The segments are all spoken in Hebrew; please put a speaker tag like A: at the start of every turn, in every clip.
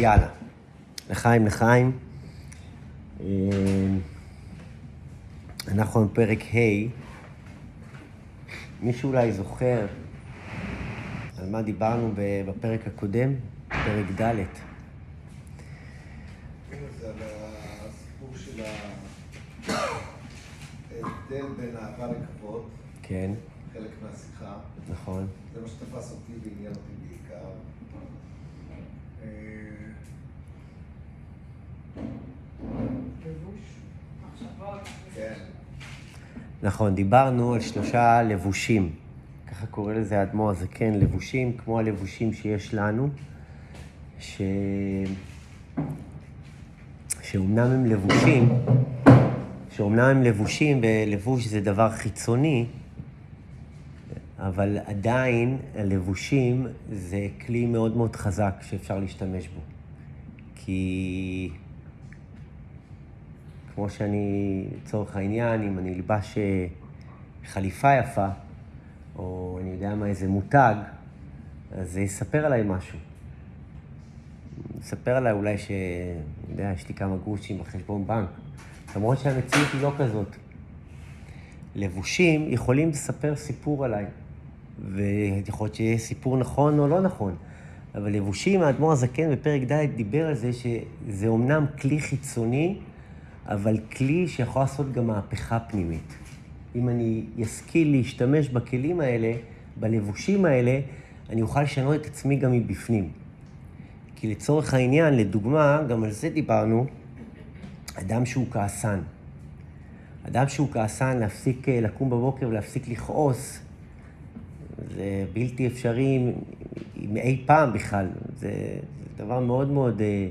A: יאללה. לחיים, לחיים. אה, אנחנו בפרק ה'. מישהו אולי זוכר על מה דיברנו בפרק הקודם? פרק ד'.
B: זה על הסיפור של ההבדל בין אהבה לכבוד,
A: כן,
B: חלק מהשיחה.
A: נכון.
B: זה מה שתפס אותי ועניין אותי בעיקר. אה, כן,
A: נכון, דיברנו על שלושה לבושים. ככה קורא לזה האדמו"ר הזקן, לבושים כמו הלבושים שיש לנו, ש... שאומנם הם לבושים, שאומנם הם לבושים, ולבוש זה דבר חיצוני, אבל עדיין הלבושים זה כלי מאוד מאוד חזק שאפשר להשתמש בו. כי כמו שאני, לצורך העניין, אם אני אלבש אה, חליפה יפה, או אני יודע מה, איזה מותג, אז זה יספר עליי משהו. יספר עליי אולי ש... אני יודע, יש לי כמה גרושים בחשבון בנק. למרות שהמציאות היא לא כזאת. לבושים יכולים לספר סיפור עליי, ויכול להיות שיהיה סיפור נכון או לא נכון. אבל לבושים, האדמו"ר הזקן בפרק ד' דיבר על זה שזה אומנם כלי חיצוני, אבל כלי שיכול לעשות גם מהפכה פנימית. אם אני אשכיל להשתמש בכלים האלה, בלבושים האלה, אני אוכל לשנות את עצמי גם מבפנים. כי לצורך העניין, לדוגמה, גם על זה דיברנו, אדם שהוא כעסן. אדם שהוא כעסן, להפסיק אה, לקום בבוקר ולהפסיק לכעוס, זה בלתי אפשרי אם אי פעם בכלל. זה, זה דבר מאוד מאוד אה,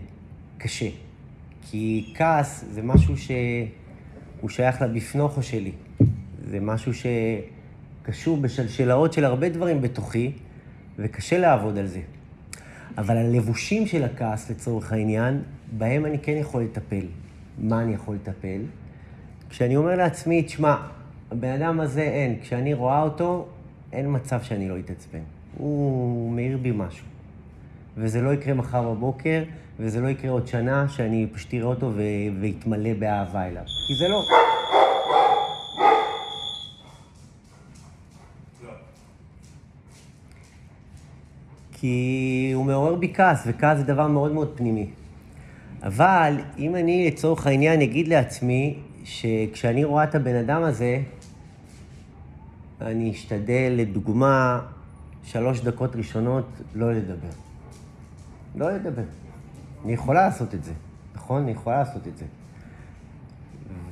A: קשה. כי כעס זה משהו שהוא שייך לבפנוכו שלי. זה משהו שקשור בשלשלאות של הרבה דברים בתוכי, וקשה לעבוד על זה. אבל הלבושים של הכעס, לצורך העניין, בהם אני כן יכול לטפל. מה אני יכול לטפל? כשאני אומר לעצמי, תשמע, הבן אדם הזה אין, כשאני רואה אותו, אין מצב שאני לא אתעצבן. הוא מאיר בי משהו. וזה לא יקרה מחר בבוקר, וזה לא יקרה עוד שנה שאני פשוט אראה אותו ואתמלא באהבה אליו. כי זה לא. כי הוא מעורר בי כעס, וכעס זה דבר מאוד מאוד פנימי. אבל אם אני לצורך העניין אגיד לעצמי שכשאני רואה את הבן אדם הזה, אני אשתדל, לדוגמה, שלוש דקות ראשונות לא לדבר. לא לדבר. אני יכולה לעשות את זה, נכון? אני יכולה לעשות את זה.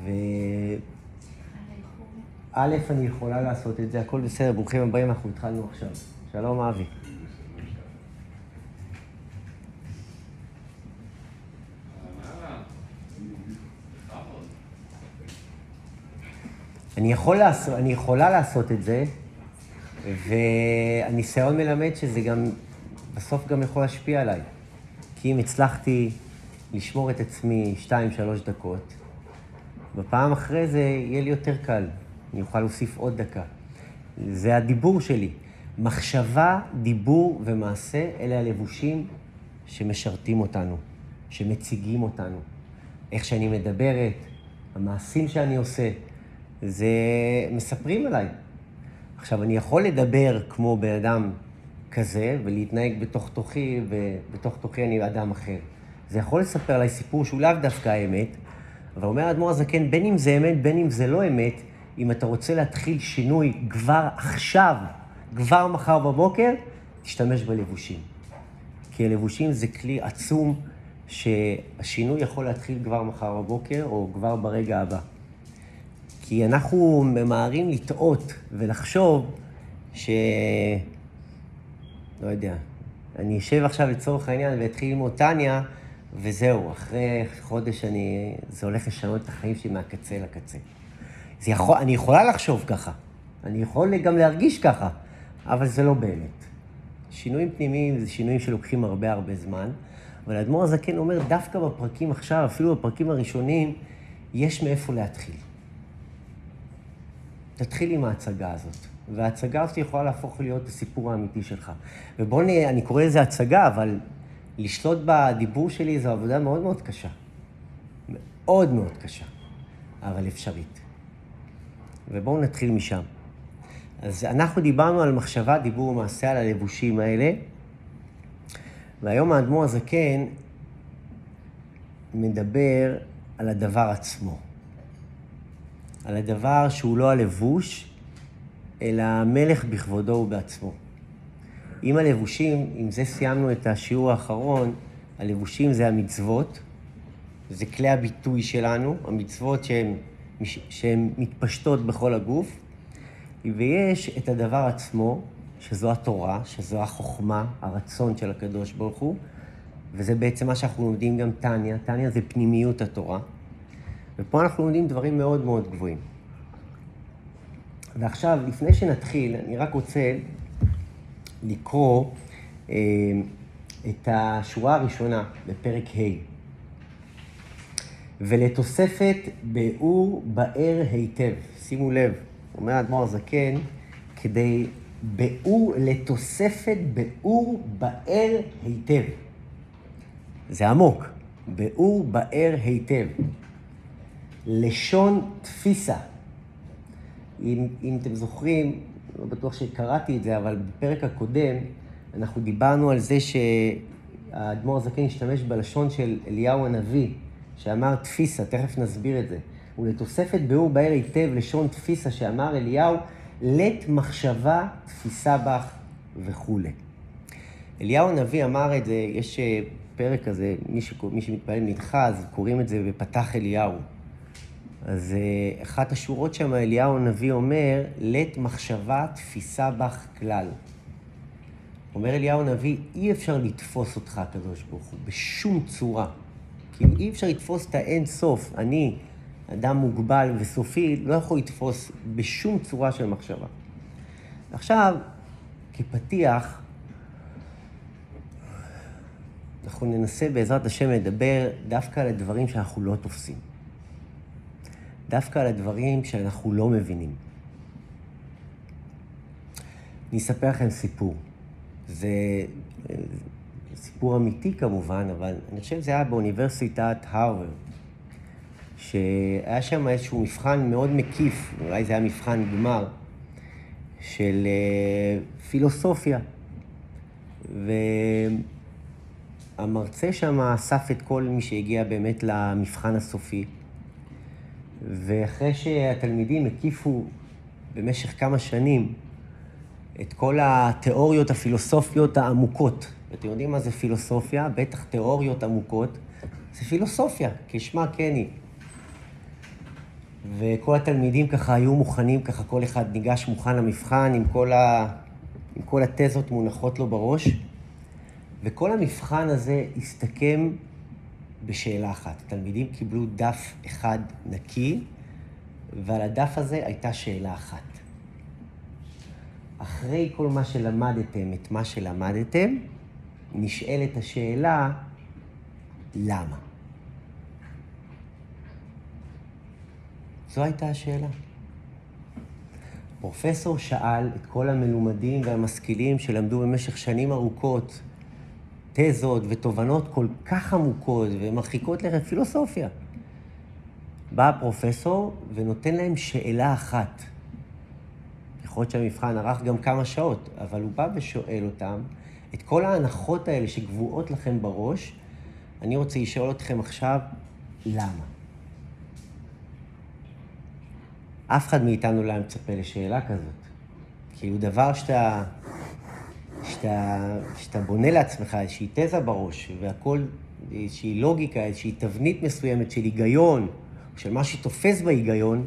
A: ו... א', אני יכולה לעשות את זה, הכל בסדר, ברוכים הבאים, אנחנו התחלנו עכשיו. שלום, אבי. אני, יכול לעשות, אני יכולה לעשות את זה, והניסיון מלמד שזה גם, בסוף גם יכול להשפיע עליי. כי אם הצלחתי לשמור את עצמי 2-3 דקות, בפעם אחרי זה יהיה לי יותר קל. אני אוכל להוסיף עוד דקה. זה הדיבור שלי. מחשבה, דיבור ומעשה, אלה הלבושים שמשרתים אותנו, שמציגים אותנו. איך שאני מדברת, המעשים שאני עושה, זה מספרים עליי. עכשיו, אני יכול לדבר כמו בן אדם כזה, ולהתנהג בתוך תוכי, ובתוך תוכי אני אדם אחר. זה יכול לספר עליי סיפור שהוא לאו דווקא האמת, אבל אומר האדמו"ר הזקן, בין אם זה אמת, בין אם זה לא אמת, אם אתה רוצה להתחיל שינוי כבר עכשיו, כבר מחר בבוקר, תשתמש בלבושים. כי הלבושים זה כלי עצום שהשינוי יכול להתחיל כבר מחר בבוקר, או כבר ברגע הבא. כי אנחנו ממהרים לטעות ולחשוב ש... לא יודע, אני אשב עכשיו לצורך העניין ואתחיל ללמוד טניה, וזהו, אחרי חודש אני... זה הולך לשנות את החיים שלי מהקצה לקצה. זה יכול... אני יכולה לחשוב ככה, אני יכול גם להרגיש ככה, אבל זה לא באמת. שינויים פנימיים זה שינויים שלוקחים הרבה הרבה זמן, אבל האדמו"ר הזקן אומר, דווקא בפרקים עכשיו, אפילו בפרקים הראשונים, יש מאיפה להתחיל. תתחיל עם ההצגה הזאת. וההצגה הזאת יכולה להפוך להיות הסיפור האמיתי שלך. ובואו נראה, אני קורא לזה הצגה, אבל לשלוט בדיבור שלי זו עבודה מאוד מאוד קשה. מאוד מאוד קשה, אבל אפשרית. ובואו נתחיל משם. אז אנחנו דיברנו על מחשבה, דיבור ומעשה, על הלבושים האלה, והיום האדמו"ר הזקן מדבר על הדבר עצמו. על הדבר שהוא לא הלבוש, אלא המלך בכבודו ובעצמו. עם הלבושים, עם זה סיימנו את השיעור האחרון, הלבושים זה המצוות, זה כלי הביטוי שלנו, המצוות שהן, שהן מתפשטות בכל הגוף, ויש את הדבר עצמו, שזו התורה, שזו החוכמה, הרצון של הקדוש ברוך הוא, וזה בעצם מה שאנחנו לומדים גם טניה. טניה זה פנימיות התורה, ופה אנחנו לומדים דברים מאוד מאוד גבוהים. ועכשיו, לפני שנתחיל, אני רק רוצה לקרוא אה, את השורה הראשונה בפרק ה'. ולתוספת באור באר היטב. שימו לב, אומר האדמו"ר הזקן, כדי באור, לתוספת באור באר היטב. זה עמוק, באור באר היטב. לשון תפיסה. אם, אם אתם זוכרים, לא בטוח שקראתי את זה, אבל בפרק הקודם אנחנו דיברנו על זה שהאדמו"ר הזקן השתמש בלשון של אליהו הנביא, שאמר תפיסה, תכף נסביר את זה. ולתוספת ביאור בהר היטב לשון תפיסה שאמר אליהו, לית מחשבה תפיסה בך וכולי. אליהו הנביא אמר את זה, יש אה, פרק כזה, מי, מי שמתפלל מנחה, אז קוראים את זה בפתח אליהו. אז אה, אחת השורות שם, אליהו הנביא אומר, לית מחשבה תפיסה בך כלל. אומר אליהו הנביא, אי אפשר לתפוס אותך, הקדוש ברוך הוא, בשום צורה. כאילו אי אפשר לתפוס את האין סוף. אני, אדם מוגבל וסופי, לא יכול לתפוס בשום צורה של מחשבה. עכשיו, כפתיח, אנחנו ננסה בעזרת השם לדבר דווקא על הדברים שאנחנו לא תופסים. דווקא על הדברים שאנחנו לא מבינים. אני אספר לכם סיפור. זה סיפור אמיתי כמובן, אבל אני חושב שזה היה באוניברסיטת הרווארד, שהיה שם איזשהו מבחן מאוד מקיף, אולי זה היה מבחן גמר, של uh, פילוסופיה. והמרצה שם אסף את כל מי שהגיע באמת למבחן הסופי, ואחרי שהתלמידים הקיפו במשך כמה שנים את כל התיאוריות הפילוסופיות העמוקות ואתם יודעים מה זה פילוסופיה? בטח תיאוריות עמוקות. זה פילוסופיה, כשמה כן היא. וכל התלמידים ככה היו מוכנים, ככה כל אחד ניגש מוכן למבחן עם כל, ה... עם כל התזות מונחות לו בראש. וכל המבחן הזה הסתכם בשאלה אחת. התלמידים קיבלו דף אחד נקי, ועל הדף הזה הייתה שאלה אחת. אחרי כל מה שלמדתם, את מה שלמדתם, נשאלת השאלה, למה? זו הייתה השאלה. פרופסור שאל את כל המלומדים והמשכילים שלמדו במשך שנים ארוכות תזות ותובנות כל כך עמוקות ומרחיקות לכת פילוסופיה. בא הפרופסור ונותן להם שאלה אחת. יכול להיות שהמבחן ארך גם כמה שעות, אבל הוא בא ושואל אותם, את כל ההנחות האלה שגבוהות לכם בראש, אני רוצה לשאול אתכם עכשיו, למה? אף אחד מאיתנו לא היה מצפה לשאלה כזאת. כאילו דבר שאתה, שאתה, שאתה בונה לעצמך איזושהי תזה בראש, והכל, איזושהי לוגיקה, איזושהי תבנית מסוימת של היגיון, של מה שתופס בהיגיון,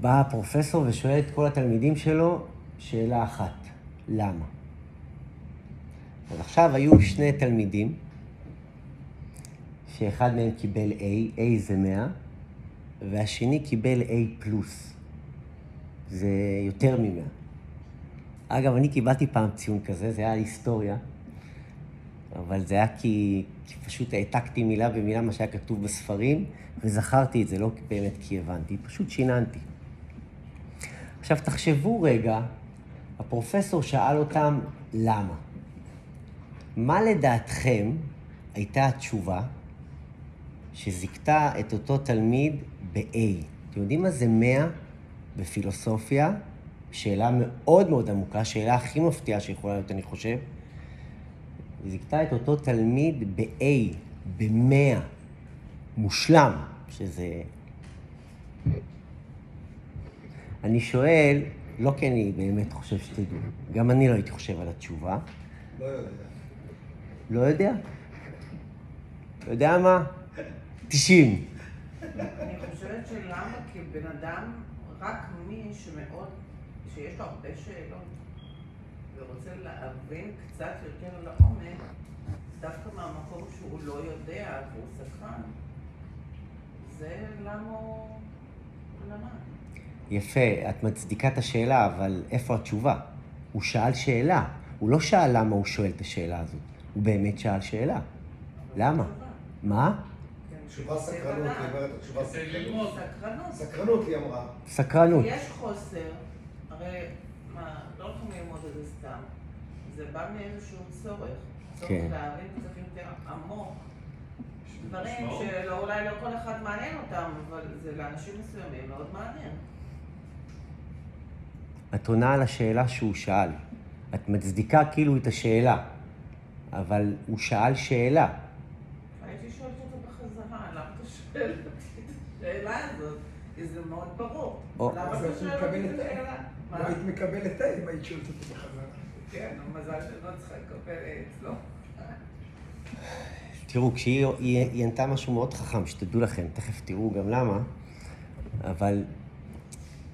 A: בא הפרופסור ושואל את כל התלמידים שלו, שאלה אחת, למה? אז עכשיו היו שני תלמידים, שאחד מהם קיבל A, A זה 100, והשני קיבל A פלוס. זה יותר מ-100. אגב, אני קיבלתי פעם ציון כזה, זה היה היסטוריה, אבל זה היה כי, כי פשוט העתקתי מילה במילה מה שהיה כתוב בספרים, וזכרתי את זה, לא באמת כי הבנתי, פשוט שיננתי. עכשיו, תחשבו רגע הפרופסור שאל אותם למה. מה לדעתכם הייתה התשובה שזיכתה את אותו תלמיד ב-A? אתם יודעים מה זה 100 בפילוסופיה? שאלה מאוד מאוד עמוקה, שאלה הכי מפתיעה שיכולה להיות, אני חושב. היא זיכתה את אותו תלמיד ב-A, ב-100, מושלם, שזה... אני שואל, לא כי אני באמת חושב שתדעו, גם אני לא הייתי חושב על התשובה.
B: לא יודע.
A: לא יודע? אתה יודע מה? 90.
C: אני חושבת שלמה כבן אדם, רק מי שמאוד, שיש לו הרבה שאלות ורוצה להבין קצת יותר לעומק, דווקא מהמקום שהוא לא יודע והוא סקרן, זה למה הוא למד.
A: יפה, את מצדיקה את השאלה, אבל איפה התשובה? הוא שאל שאלה. הוא לא שאל למה הוא שואל את השאלה הזאת. הוא באמת שאל שאלה. למה? מה?
B: תשובה סקרנות, היא אומרת, התשובה סקרנות.
C: סקרנות.
B: סקרנות, היא אמרה.
A: סקרנות.
C: יש חוסר, הרי מה, לא הולכים ללמוד את זה סתם. זה בא מאיזשהו צורך. צורך
A: כן.
C: להבין קצת יותר עמוק. דברים. שאולי לא כל אחד מעניין אותם, אבל זה לאנשים מסוימים מאוד מעניין.
A: את עונה על השאלה שהוא שאל. את מצדיקה כאילו את השאלה, אבל הוא שאל שאלה.
C: הייתי שואלת אותו בחזרה, למה אתה שואל אותי את השאלה הזאת? כי זה מאוד ברור. למה אתה שואל אותי את השאלה? מה?
D: לא היית מקבלת תה אם היית שואלת אותו בחזרה.
C: כן, מזל שלא צריכה לקבל אצלו.
A: תראו, כשהיא היא, היא ענתה משהו מאוד חכם, שתדעו לכם, תכף תראו גם למה, אבל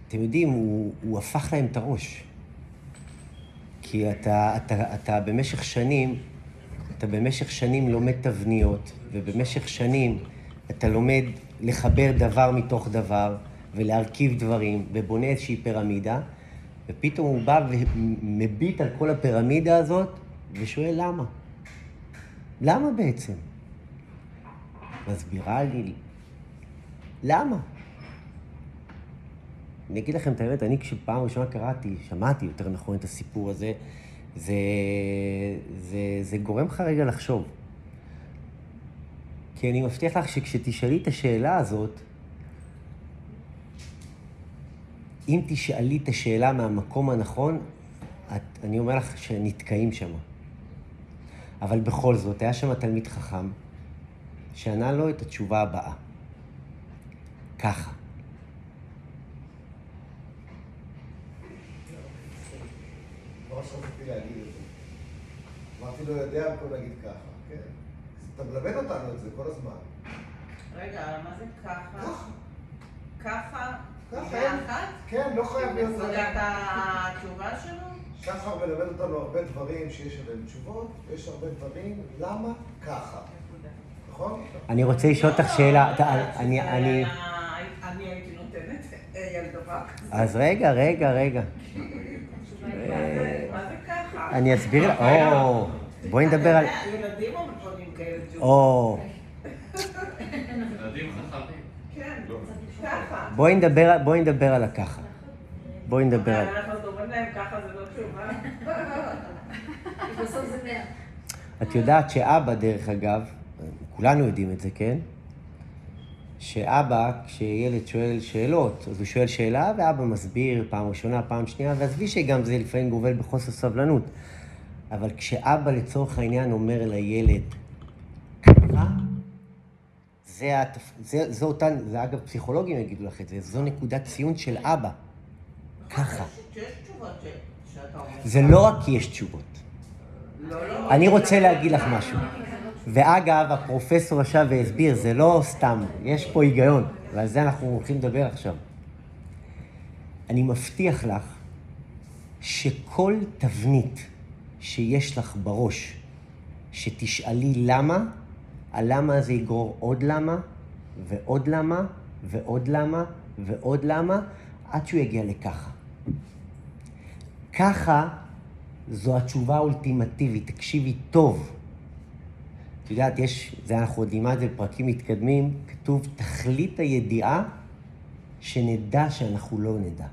A: אתם יודעים, הוא, הוא הפך להם את הראש. כי אתה, אתה, אתה במשך שנים, אתה במשך שנים לומד תבניות, ובמשך שנים אתה לומד לחבר דבר מתוך דבר, ולהרכיב דברים, ובונה איזושהי פירמידה, ופתאום הוא בא ומביט על כל הפירמידה הזאת, ושואל למה. למה בעצם? מסבירה לי, למה? אני אגיד לכם את האמת, אני כשפעם ראשונה קראתי, שמעתי יותר נכון את הסיפור הזה, זה, זה, זה גורם לך רגע לחשוב. כי אני מבטיח לך שכשתשאלי את השאלה הזאת, אם תשאלי את השאלה מהמקום הנכון, את, אני אומר לך שנתקעים שם. אבל בכל זאת, היה שם תלמיד חכם, שענה לו את התשובה הבאה. ככה.
B: אמרתי לו, יודע במקום להגיד ככה, כן? אתה מלמד אותנו את זה כל הזמן.
C: רגע, מה זה ככה?
B: ככה. כן, לא חייב להיות
C: את התשובה שלו?
B: ככה הוא מלמד אותנו הרבה דברים שיש עליהם תשובות, ויש הרבה דברים, למה ככה, נכון?
A: אני רוצה לשאול אותך שאלה,
C: לא,
A: אני, אני,
C: הייתי נותנת על דבר כזה.
A: אז רגע, רגע, רגע.
C: מה זה ככה?
A: אני אסביר לך, או, בואי נדבר על,
C: ילדים עונים כאלה תשובות.
A: או,
E: ילדים חכמים.
C: כן, ככה.
A: בואי נדבר, בואי נדבר על הככה. בואי נדבר על...
C: אנחנו אומרים להם ככה זה לא תשובה.
F: בסוף זה מאה.
A: את יודעת שאבא, דרך אגב, כולנו יודעים את זה, כן? שאבא, כשילד שואל שאלות, אז הוא שואל שאלה, ואבא מסביר פעם ראשונה, פעם שנייה, ועזבי שגם זה לפעמים גובל בחוסר סבלנות. אבל כשאבא לצורך העניין אומר לילד, זה, התפ... זה, זה אותן, זה אגב פסיכולוגים יגידו לך את זה, זו נקודת ציון של אבא. ככה. זה לא רק כי יש תשובות. אני רוצה להגיד לך משהו. ואגב, הפרופסור ישב והסביר, זה לא סתם, יש פה היגיון, ועל זה אנחנו הולכים לדבר עכשיו. אני מבטיח לך שכל תבנית שיש לך בראש, שתשאלי למה, הלמה הזה יגרור עוד למה, ועוד למה, ועוד למה, ועוד למה, עד שהוא יגיע לככה. ככה זו התשובה האולטימטיבית, תקשיבי טוב. את יודעת, יש, זה אנחנו עוד נלמד בפרקים מתקדמים, כתוב תכלית הידיעה שנדע שאנחנו לא נדע.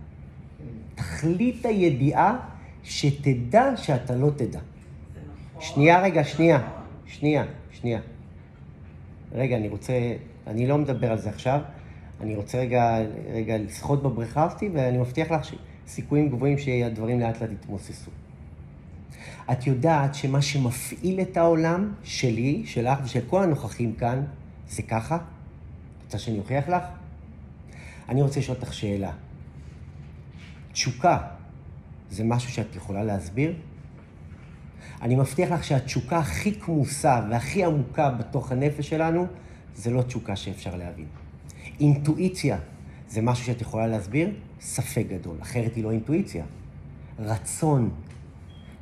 A: תכלית הידיעה שתדע שאתה לא תדע.
C: זה
A: שנייה רגע, שנייה. שנייה, שנייה. רגע, אני רוצה... אני לא מדבר על זה עכשיו. אני רוצה רגע, רגע לשחות בבריכה הזאתי, ואני מבטיח לך סיכויים גבוהים שהדברים לאט לאט יתמוססו. את יודעת שמה שמפעיל את העולם שלי, שלך ושל כל הנוכחים כאן, זה ככה? רוצה שאני אוכיח לך? אני רוצה לשאול אותך שאלה. תשוקה זה משהו שאת יכולה להסביר? אני מבטיח לך שהתשוקה הכי כמוסה והכי עמוקה בתוך הנפש שלנו, זה לא תשוקה שאפשר להבין. אינטואיציה זה משהו שאת יכולה להסביר? ספק גדול, אחרת היא לא אינטואיציה. רצון,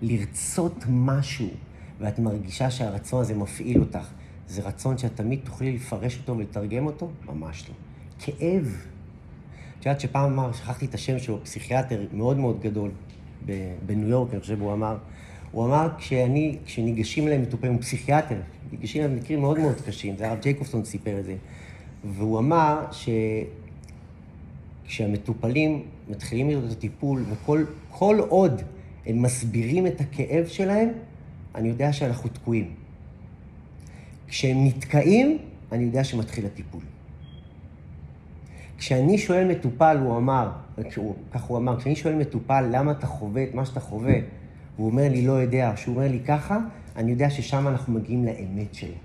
A: לרצות משהו, ואת מרגישה שהרצון הזה מפעיל אותך, זה רצון שאת תמיד תוכלי לפרש אותו ולתרגם אותו? ממש לא. כאב. את יודעת שפעם אמר, שכחתי את השם שלו, פסיכיאטר מאוד מאוד גדול בניו יורק, אני חושב, הוא אמר, הוא אמר, כשאני, כשניגשים אליהם מטופלים, הוא פסיכיאטר, ניגשים אליהם מקרים מאוד מאוד קשים, זה הרב ג'ייקובסון סיפר את זה, והוא אמר שכשהמטופלים מתחילים לראות את הטיפול, וכל עוד הם מסבירים את הכאב שלהם, אני יודע שאנחנו תקועים. כשהם נתקעים, אני יודע שמתחיל הטיפול. כשאני שואל מטופל, הוא אמר, כך הוא אמר, כשאני שואל מטופל למה אתה חווה את מה שאתה חווה, והוא אומר לי לא יודע, כשהוא אומר לי ככה, אני יודע ששם אנחנו מגיעים לאמת שלו.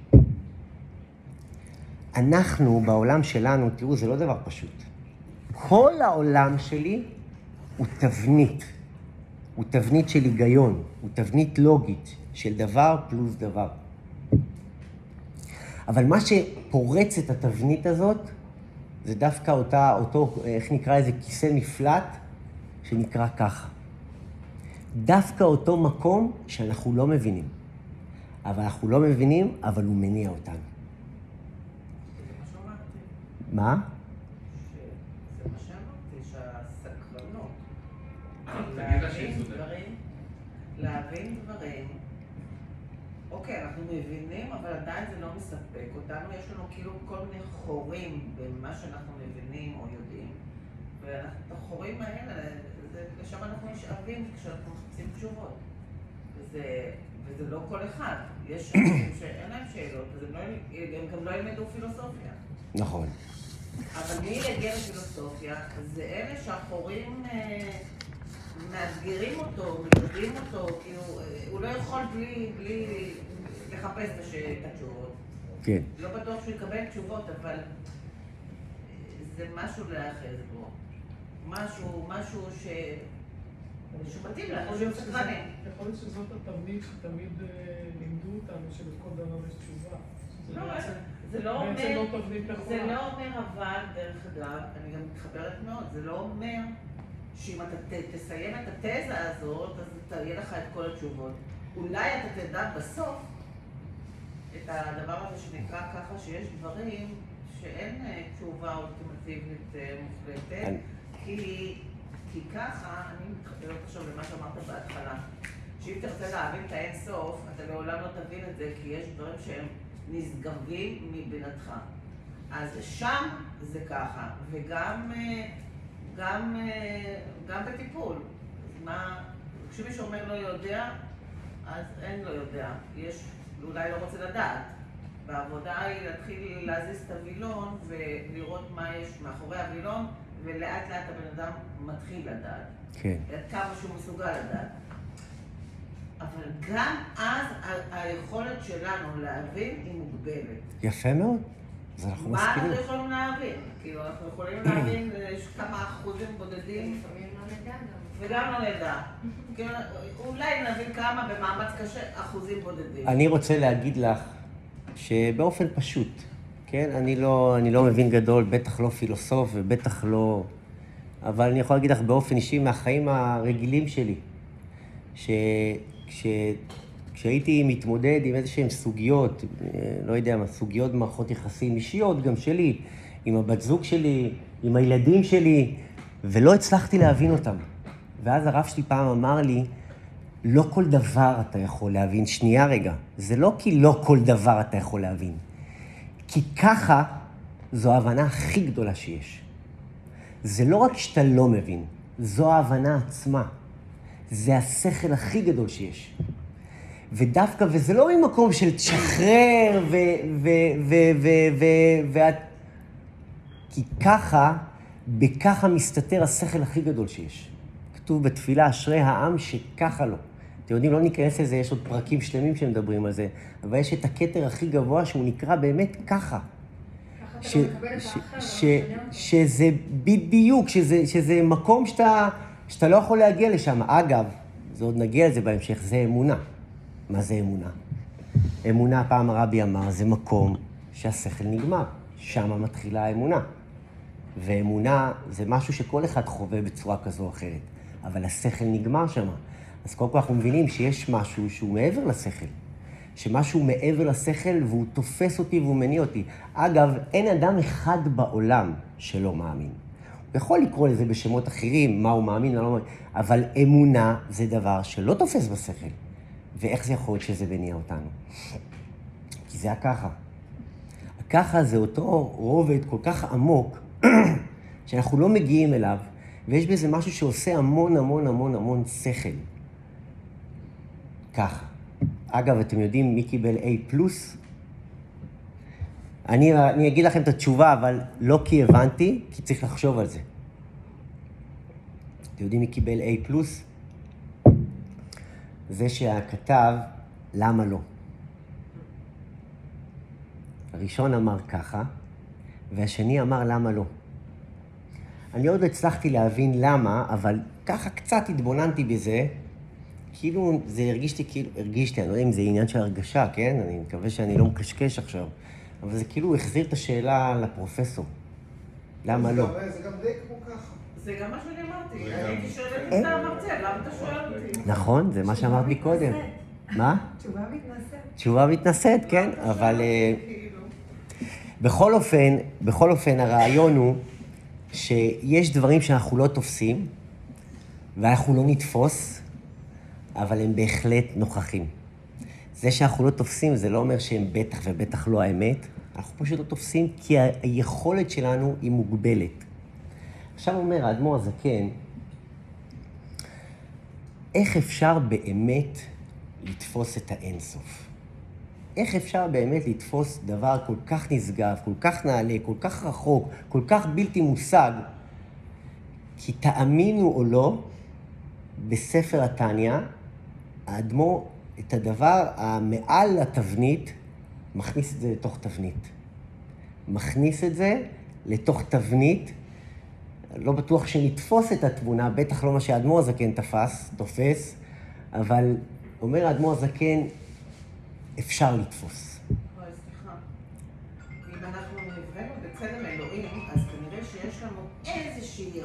A: אנחנו, בעולם שלנו, תראו, זה לא דבר פשוט. כל העולם שלי הוא תבנית. הוא תבנית של היגיון, הוא תבנית לוגית של דבר פלוס דבר. אבל מה שפורץ את התבנית הזאת, זה דווקא אותה, אותו, איך נקרא לזה, כיסא מפלט, שנקרא ככה. דווקא אותו מקום שאנחנו לא מבינים. אבל אנחנו לא מבינים, אבל הוא מניע אותנו. מה?
C: זה מה שאמרתי, שהסקרנות.
E: תגיד לה שהיא
C: להבין. דברים, להבין דברים. אוקיי, אנחנו מבינים, אבל עדיין זה לא מספק אותנו. יש לנו כאילו כל מיני חורים במה שאנחנו מבינים או יודעים. ואת החורים האלה, לשם אנחנו נשאבים כשאנחנו מחפשים תשובות. וזה, וזה לא כל אחד. יש אנשים שאין להם שאלות, אז הם, לא, הם גם לא ילמדו פילוסופיה.
A: נכון.
C: אבל מי יגיע לפילוסופיה? זה אלה שהחורים אה, מאתגרים אותו, מלמדים אותו, כאילו, אה, הוא לא יכול בלי, בלי לחפש את התשובות.
A: כן.
C: לא בטוח שהוא יקבל תשובות, אבל אה, זה משהו להיאחז בו. משהו, משהו ש... שמתאים סקרנים.
F: יכול להיות שזאת התבנית שתמיד אה, לימדו אותנו שלכל דבר יש תשובה.
C: לא, זה לא אומר...
F: לא
C: זה. לא אומר אבל, דרך אגב, אני גם מתחברת מאוד, זה לא אומר שאם אתה תסיים את התזה הזאת, אז יהיה לך את כל התשובות. אולי אתה תדע בסוף את הדבר הזה שנקרא ככה, שיש דברים שאין אה, תשובה אולטימטיבית אה, מוחלטת, כי, כי ככה, אני מתחברת עכשיו למה שאמרת בהתחלה, שאם תרצה להבין את האין סוף, אתה לעולם לא תבין את זה, כי יש דברים שהם נשגבים מבינתך. אז שם זה ככה, וגם גם, גם בטיפול. מה, כשמישהו אומר לא יודע, אז אין לא יודע. יש, אולי לא רוצה לדעת. והעבודה היא להתחיל להזיז את הווילון ולראות מה יש מאחורי הווילון, ולאט לאט הבן אדם מתחיל לדעת.
A: כן.
C: עד כמה שהוא מסוגל לדעת. אבל גם אז ה- היכולת שלנו להבין היא מוגבלת.
A: יפה מאוד. אז אנחנו
C: מה אנחנו
A: מסכימים.
C: יכולים להבין? כאילו, אנחנו יכולים להבין יש כמה אחוזים בודדים,
G: לפעמים לא נדע גם.
C: וגם לא נדע. כאילו, אולי נבין כמה במאמץ קשה, אחוזים בודדים.
A: אני רוצה להגיד לך שבאופן פשוט, כן? אני לא, אני לא מבין גדול, בטח לא פילוסוף ובטח לא... אבל אני יכול להגיד לך באופן אישי מהחיים הרגילים שלי, שכשהייתי מתמודד עם איזה שהן סוגיות, אה, לא יודע מה, סוגיות במערכות יחסים אישיות, גם שלי, עם הבת זוג שלי, עם הילדים שלי, ולא הצלחתי להבין אותם. ואז הרב שלי פעם אמר לי, לא כל דבר אתה יכול להבין. שנייה רגע, זה לא כי לא כל דבר אתה יכול להבין. כי ככה זו ההבנה הכי גדולה שיש. זה לא רק שאתה לא מבין, זו ההבנה עצמה. זה השכל הכי גדול שיש. ודווקא, וזה לא ממקום של תשחרר, ו... ו... ו... ו... ו... ואת... כי ככה, בככה מסתתר השכל הכי גדול שיש. כתוב בתפילה, אשרי העם שככה לו. אתם יודעים, לא ניכנס לזה, יש עוד פרקים שלמים שמדברים על זה, אבל יש את הכתר הכי גבוה שהוא נקרא באמת ככה. ש, ש, ש, שזה בדיוק, שזה, שזה מקום שאתה, שאתה לא יכול להגיע לשם. אגב, זה עוד נגיע לזה בהמשך, זה אמונה. מה זה אמונה? אמונה, פעם הרבי אמר, זה מקום שהשכל נגמר. שם מתחילה האמונה. ואמונה זה משהו שכל אחד חווה בצורה כזו או אחרת, אבל השכל נגמר שם. אז קודם כל אנחנו מבינים שיש משהו שהוא מעבר לשכל. שמשהו מעבר לשכל והוא תופס אותי והוא מניע אותי. אגב, אין אדם אחד בעולם שלא מאמין. הוא יכול לקרוא לזה בשמות אחרים, מה הוא מאמין, מה לא מאמין, אבל אמונה זה דבר שלא תופס בשכל. ואיך זה יכול להיות שזה מניע אותנו? כי זה הככה. הככה זה אותו רובד כל כך עמוק, שאנחנו לא מגיעים אליו, ויש בזה משהו שעושה המון המון המון המון שכל. ככה. אגב, אתם יודעים מי קיבל A פלוס? אני, אני אגיד לכם את התשובה, אבל לא כי הבנתי, כי צריך לחשוב על זה. אתם יודעים מי קיבל A פלוס? זה שכתב למה לא. הראשון אמר ככה, והשני אמר למה לא. אני עוד לא הצלחתי להבין למה, אבל ככה קצת התבוננתי בזה, כאילו זה הרגיש לי כאילו, הרגיש לי, אני לא יודע אם זה עניין של הרגשה, כן? אני מקווה שאני לא מקשקש עכשיו, אבל זה כאילו החזיר את השאלה לפרופסור. למה לא?
B: זה גם די כמו ככה.
C: זה גם מה שאני אמרתי. הייתי שואלת את. המרצה, למה אתה שואל אותי?
A: נכון, זה מה שאמרת לי קודם. מה?
G: תשובה מתנשאת.
A: תשובה מתנשאת, כן, אבל אה,
C: כאילו.
A: בכל אופן, בכל אופן הרעיון הוא שיש דברים שאנחנו לא תופסים, ואנחנו לא נתפוס, אבל הם בהחלט נוכחים. זה שאנחנו לא תופסים, זה לא אומר שהם בטח ובטח לא האמת, אנחנו פשוט לא תופסים כי היכולת שלנו היא מוגבלת. עכשיו אומר האדמו"ר הזקן, איך אפשר באמת לתפוס את האינסוף? איך אפשר באמת לתפוס דבר כל כך נשגב, כל כך נעלה, כל כך רחוק, כל כך בלתי מושג? כי תאמינו או לא, בספר התניא, האדמו"ר את הדבר המעל התבנית, מכניס את זה לתוך תבנית. מכניס את זה לתוך תבנית. לא בטוח שנתפוס את התמונה, בטח לא מה שהאדמו"ר הזקן תפס, תופס, אבל אומר האדמו"ר הזקן, אפשר לתפוס.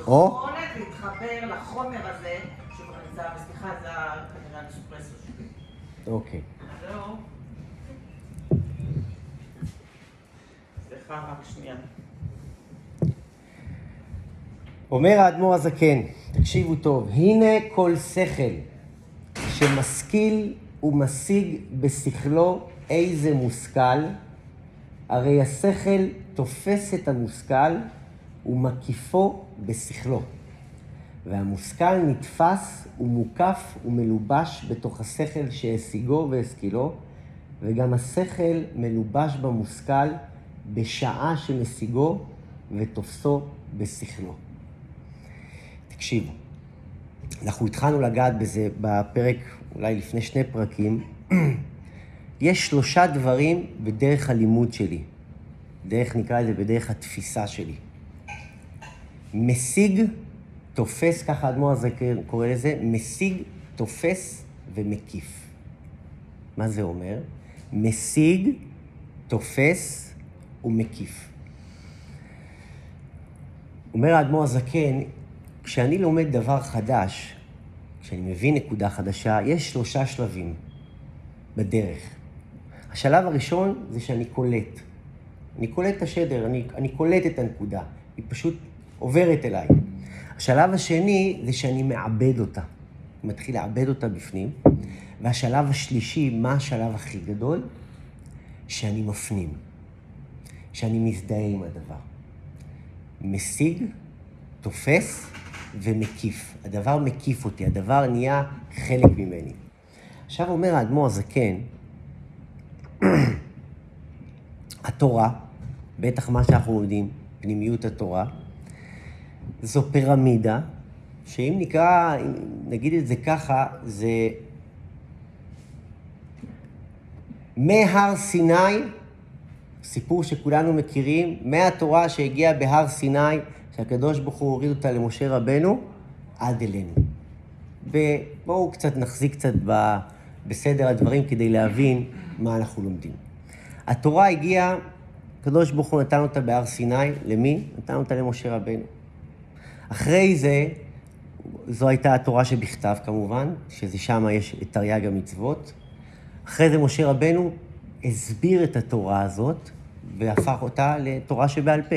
A: או.
C: יכולת להתחבר לחומר הזה,
A: אוקיי.
C: זהו. סליחה, רק שנייה.
A: אומר האדמו"ר הזקן, תקשיבו טוב, הנה כל שכל שמשכיל ומשיג בשכלו איזה מושכל, הרי השכל תופס את המושכל ומקיפו בשכלו. והמושכל נתפס ומוקף ומלובש בתוך השכל שהשיגו והשכילו, וגם השכל מלובש במושכל בשעה שמשיגו ותופסו בשכלו. תקשיבו, אנחנו התחלנו לגעת בזה בפרק, אולי לפני שני פרקים. יש שלושה דברים בדרך הלימוד שלי, דרך, נקרא לזה, בדרך התפיסה שלי. משיג, תופס, ככה האדמו"ר הזה קורא לזה, משיג, תופס ומקיף. מה זה אומר? משיג, תופס ומקיף. אומר האדמו"ר הזקן, כשאני לומד דבר חדש, כשאני מבין נקודה חדשה, יש שלושה שלבים בדרך. השלב הראשון זה שאני קולט. אני קולט את השדר, אני, אני קולט את הנקודה, היא פשוט עוברת אליי. השלב השני זה שאני מעבד אותה. מתחיל לעבד אותה בפנים. והשלב השלישי, מה השלב הכי גדול? שאני מפנים. שאני מזדהה עם הדבר. משיג, תופס ומקיף. הדבר מקיף אותי, הדבר נהיה חלק ממני. עכשיו אומר האדמו"ר הזקן, התורה, בטח מה שאנחנו יודעים, פנימיות התורה, זו פירמידה, שאם נקרא, נגיד את זה ככה, זה מהר סיני, סיפור שכולנו מכירים, מהתורה שהגיעה בהר סיני, שהקדוש ברוך הוא הוריד אותה למשה רבנו, עד אלינו. ובואו קצת נחזיק קצת ב, בסדר הדברים כדי להבין מה אנחנו לומדים. התורה הגיעה, הקדוש ברוך הוא נתן אותה בהר סיני, למי? נתן אותה למשה רבנו. אחרי זה, זו הייתה התורה שבכתב כמובן, שזה שם יש את תרי"ג המצוות. אחרי זה משה רבנו הסביר את התורה הזאת והפך אותה לתורה שבעל פה.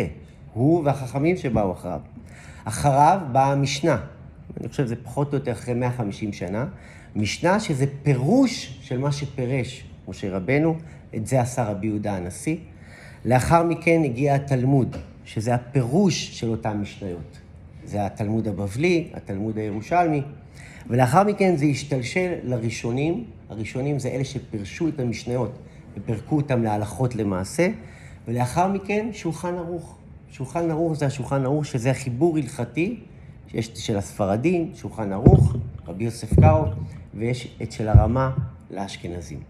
A: הוא והחכמים שבאו אחריו. אחריו באה המשנה. אני חושב שזה פחות או יותר אחרי 150 שנה. משנה שזה פירוש של מה שפירש משה רבנו, את זה עשה רבי יהודה הנשיא. לאחר מכן הגיע התלמוד, שזה הפירוש של אותן משניות. זה התלמוד הבבלי, התלמוד הירושלמי, ולאחר מכן זה השתלשל לראשונים. הראשונים זה אלה שפירשו את המשניות ופירקו אותם להלכות למעשה, ולאחר מכן שולחן ערוך. שולחן ערוך זה השולחן ערוך, שזה החיבור הלכתי שיש של הספרדים, שולחן ערוך, רבי יוסף קארו, ויש את של הרמה לאשכנזים.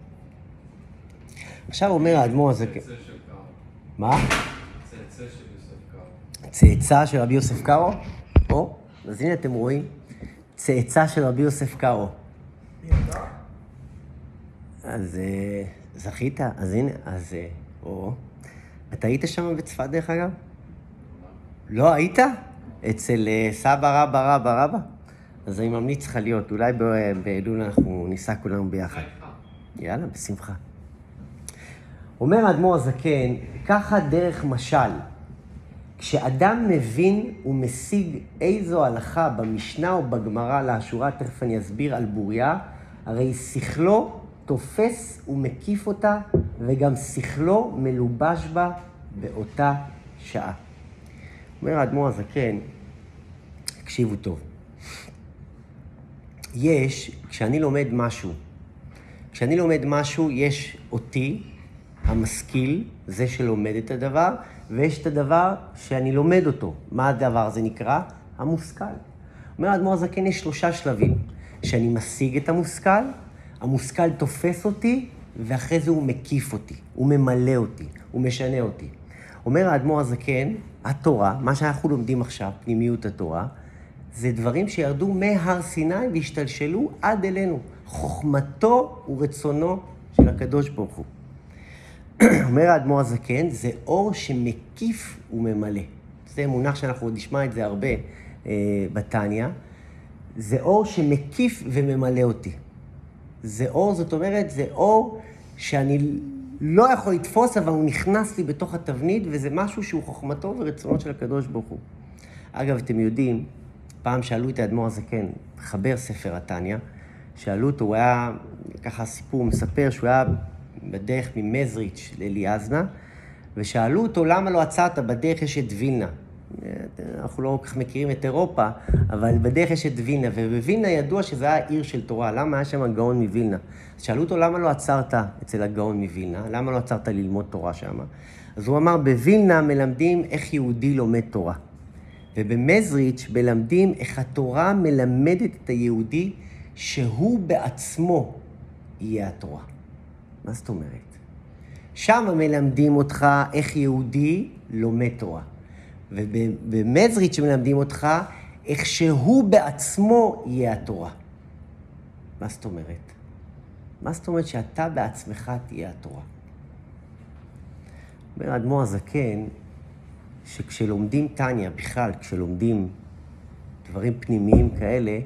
A: עכשיו אומר האדמו"ר הזה...
E: צאצא של קארו.
A: מה?
E: צאצא של יוסף קארו.
A: צאצא של רבי יוסף קארו? או, אז הנה אתם רואים, צאצא של רבי יוסף קארו. אז אה, זכית, אז הנה, אז... אה, או... אתה היית שם בצפת דרך אגב? לא היית? אצל אה, סבא רבא רבא רבא? אז אני ממליץ לך להיות, אולי באלול אנחנו ניסע כולנו ביחד. יאללה, בשמחה. אומר האדמו"ר הזקן, ככה דרך משל. כשאדם מבין ומשיג איזו הלכה במשנה או בגמרא לאשורה, תכף אני אסביר על בוריה, הרי שכלו תופס ומקיף אותה, וגם שכלו מלובש בה באותה שעה. אומר האדמו"ר הזקן, תקשיבו טוב. יש, כשאני לומד משהו, כשאני לומד משהו, יש אותי, המשכיל, זה שלומד את הדבר, ויש את הדבר שאני לומד אותו. מה הדבר הזה נקרא? המושכל. אומר האדמו"ר הזקן, יש שלושה שלבים. שאני משיג את המושכל, המושכל תופס אותי, ואחרי זה הוא מקיף אותי, הוא ממלא אותי, הוא משנה אותי. אומר האדמו"ר הזקן, התורה, מה שאנחנו לומדים עכשיו, פנימיות התורה, זה דברים שירדו מהר סיני והשתלשלו עד אלינו. חוכמתו ורצונו של הקדוש ברוך הוא. אומר האדמו"ר הזקן, זה אור שמקיף וממלא. זה מונח שאנחנו עוד נשמע את זה הרבה אה, בתניא. זה אור שמקיף וממלא אותי. זה אור, זאת אומרת, זה אור שאני לא יכול לתפוס, אבל הוא נכנס לי בתוך התבנית, וזה משהו שהוא חוכמתו ורצונו של הקדוש ברוך הוא. אגב, אתם יודעים, פעם שאלו את האדמו"ר הזקן, מחבר ספר התניא, שאלו אותו, הוא היה, ככה סיפור מספר, שהוא היה בדרך ממזריץ' לאליאזנה, ושאלו אותו, למה לא עצרת? בדרך יש את וילנה. אנחנו לא כל כך מכירים את אירופה, אבל בדרך יש את וילנה, ובווילנה ידוע שזה היה עיר של תורה. למה היה שם הגאון מווילנה? אז שאלו אותו, למה לא עצרת אצל הגאון מווילנה? למה לא עצרת ללמוד תורה שם? אז הוא אמר, בווילנה מלמדים איך יהודי לומד תורה. ובמזריץ' מלמדים איך התורה מלמדת את היהודי שהוא בעצמו יהיה התורה. מה זאת אומרת? שם מלמדים אותך איך יהודי לומד תורה. ובמזריץ' מלמדים אותך איך שהוא בעצמו יהיה התורה. מה זאת אומרת? מה זאת אומרת שאתה בעצמך תהיה התורה? אומר האדמו"ר הזקן, שכשלומדים טניה, בכלל, כשלומדים דברים פנימיים כאלה,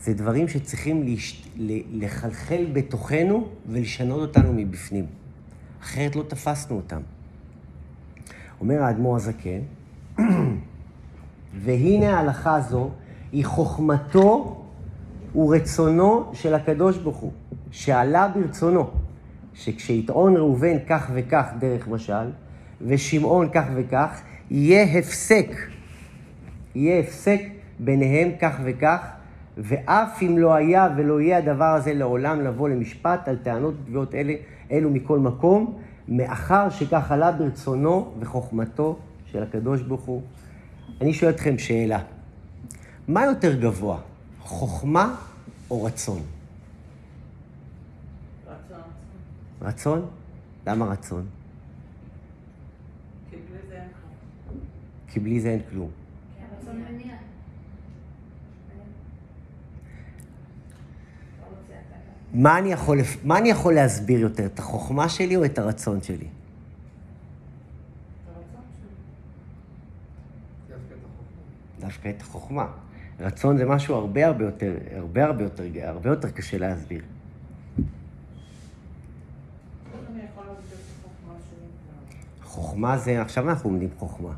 A: זה דברים שצריכים להשת... לחלחל בתוכנו ולשנות אותנו מבפנים. אחרת לא תפסנו אותם. אומר האדמו"ר הזקן, והנה ההלכה הזו היא חוכמתו ורצונו של הקדוש ברוך הוא, שעלה ברצונו, שכשיטעון ראובן כך וכך דרך משל, ושמעון כך וכך, יהיה הפסק, יהיה הפסק ביניהם כך וכך, ואף אם לא היה ולא יהיה הדבר הזה לעולם לבוא למשפט על טענות ותביעות אלה, אלו מכל מקום, מאחר שכך עלה ברצונו וחוכמתו של הקדוש ברוך הוא. אני שואל אתכם שאלה, מה יותר גבוה, חוכמה או רצון?
C: רצון.
A: רצון? למה רצון?
C: כי בלי זה אין כלום.
A: כי בלי זה אין כלום.
G: הרצון מניע. לא רוצה אתה.
A: מה אני, יכול, מה אני יכול להסביר יותר, את החוכמה שלי או את הרצון שלי?
B: דווקא את החוכמה.
A: רצון זה משהו הרבה הרבה יותר, הרבה הרבה יותר, הרבה יותר קשה להסביר. חוכמה זה, עכשיו אנחנו לומדים חוכמה.
C: אני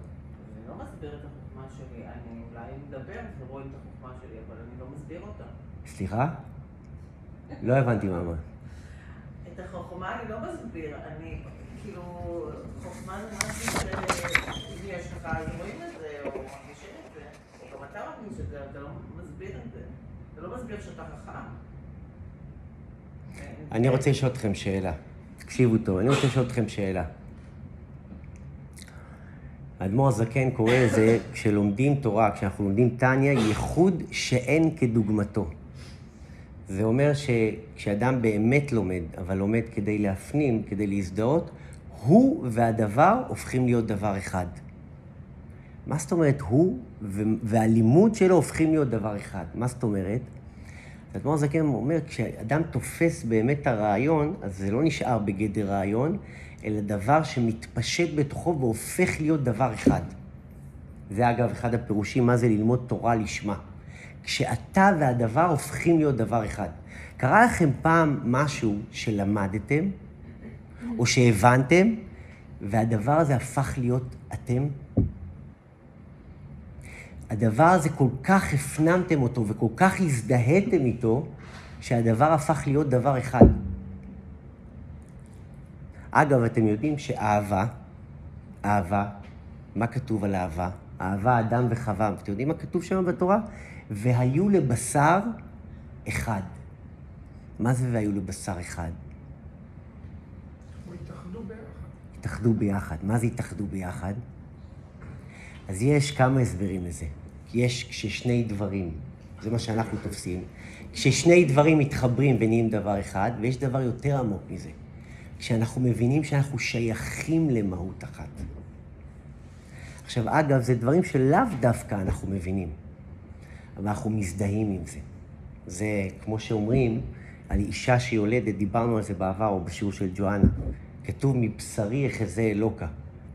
C: לא מסביר את החוכמה שלי, אני אולי מדבר ורואים את החוכמה שלי, אבל אני לא מסביר אותה.
A: סליחה? לא הבנתי מה אמרת.
C: את החוכמה אני לא מסביר, אני, כאילו, חוכמה זה משהו שאם יש לך, אז רואים את זה, או מרגישים את זה, או גם אתה מרגיש את זה, אתה לא מסביר את זה. אתה לא מסביר שאתה חכם.
A: אני רוצה לשאול אתכם שאלה. תקשיבו טוב, אני רוצה לשאול אתכם שאלה. האדמו"ר הזקן קורא לזה, כשלומדים תורה, כשאנחנו לומדים טניה, ייחוד שאין כדוגמתו. זה אומר שכשאדם באמת לומד, אבל לומד כדי להפנים, כדי להזדהות, הוא והדבר הופכים להיות דבר אחד. מה זאת אומרת הוא והלימוד שלו הופכים להיות דבר אחד? מה זאת אומרת? האדמו"ר הזקן אומר, כשאדם תופס באמת הרעיון, אז זה לא נשאר בגדר רעיון, אלא דבר שמתפשט בתוכו והופך להיות דבר אחד. זה אגב אחד הפירושים, מה זה ללמוד תורה לשמה. כשאתה והדבר הופכים להיות דבר אחד. קרה לכם פעם משהו שלמדתם, או שהבנתם, והדבר הזה הפך להיות אתם? הדבר הזה כל כך הפנמתם אותו וכל כך הזדהיתם איתו, שהדבר הפך להיות דבר אחד. אגב, אתם יודעים שאהבה, אהבה, מה כתוב על אהבה? אהבה אדם וחווה. אתם יודעים מה כתוב שם בתורה? והיו לבשר אחד. מה זה והיו לבשר אחד?
D: או התאחדו ביחד.
A: התאחדו ביחד. מה זה התאחדו ביחד? אז יש כמה הסברים לזה. יש כששני דברים, זה מה שאנחנו תופסים, כששני דברים מתחברים ונהיים דבר אחד, ויש דבר יותר עמוק מזה. כשאנחנו מבינים שאנחנו שייכים למהות אחת. עכשיו, אגב, זה דברים שלאו דווקא אנחנו מבינים, אבל אנחנו מזדהים עם זה. זה כמו שאומרים על אישה שיולדת, דיברנו על זה בעבר, או בשיעור של ג'ואנה. כתוב מבשרי יחזה אלוקה.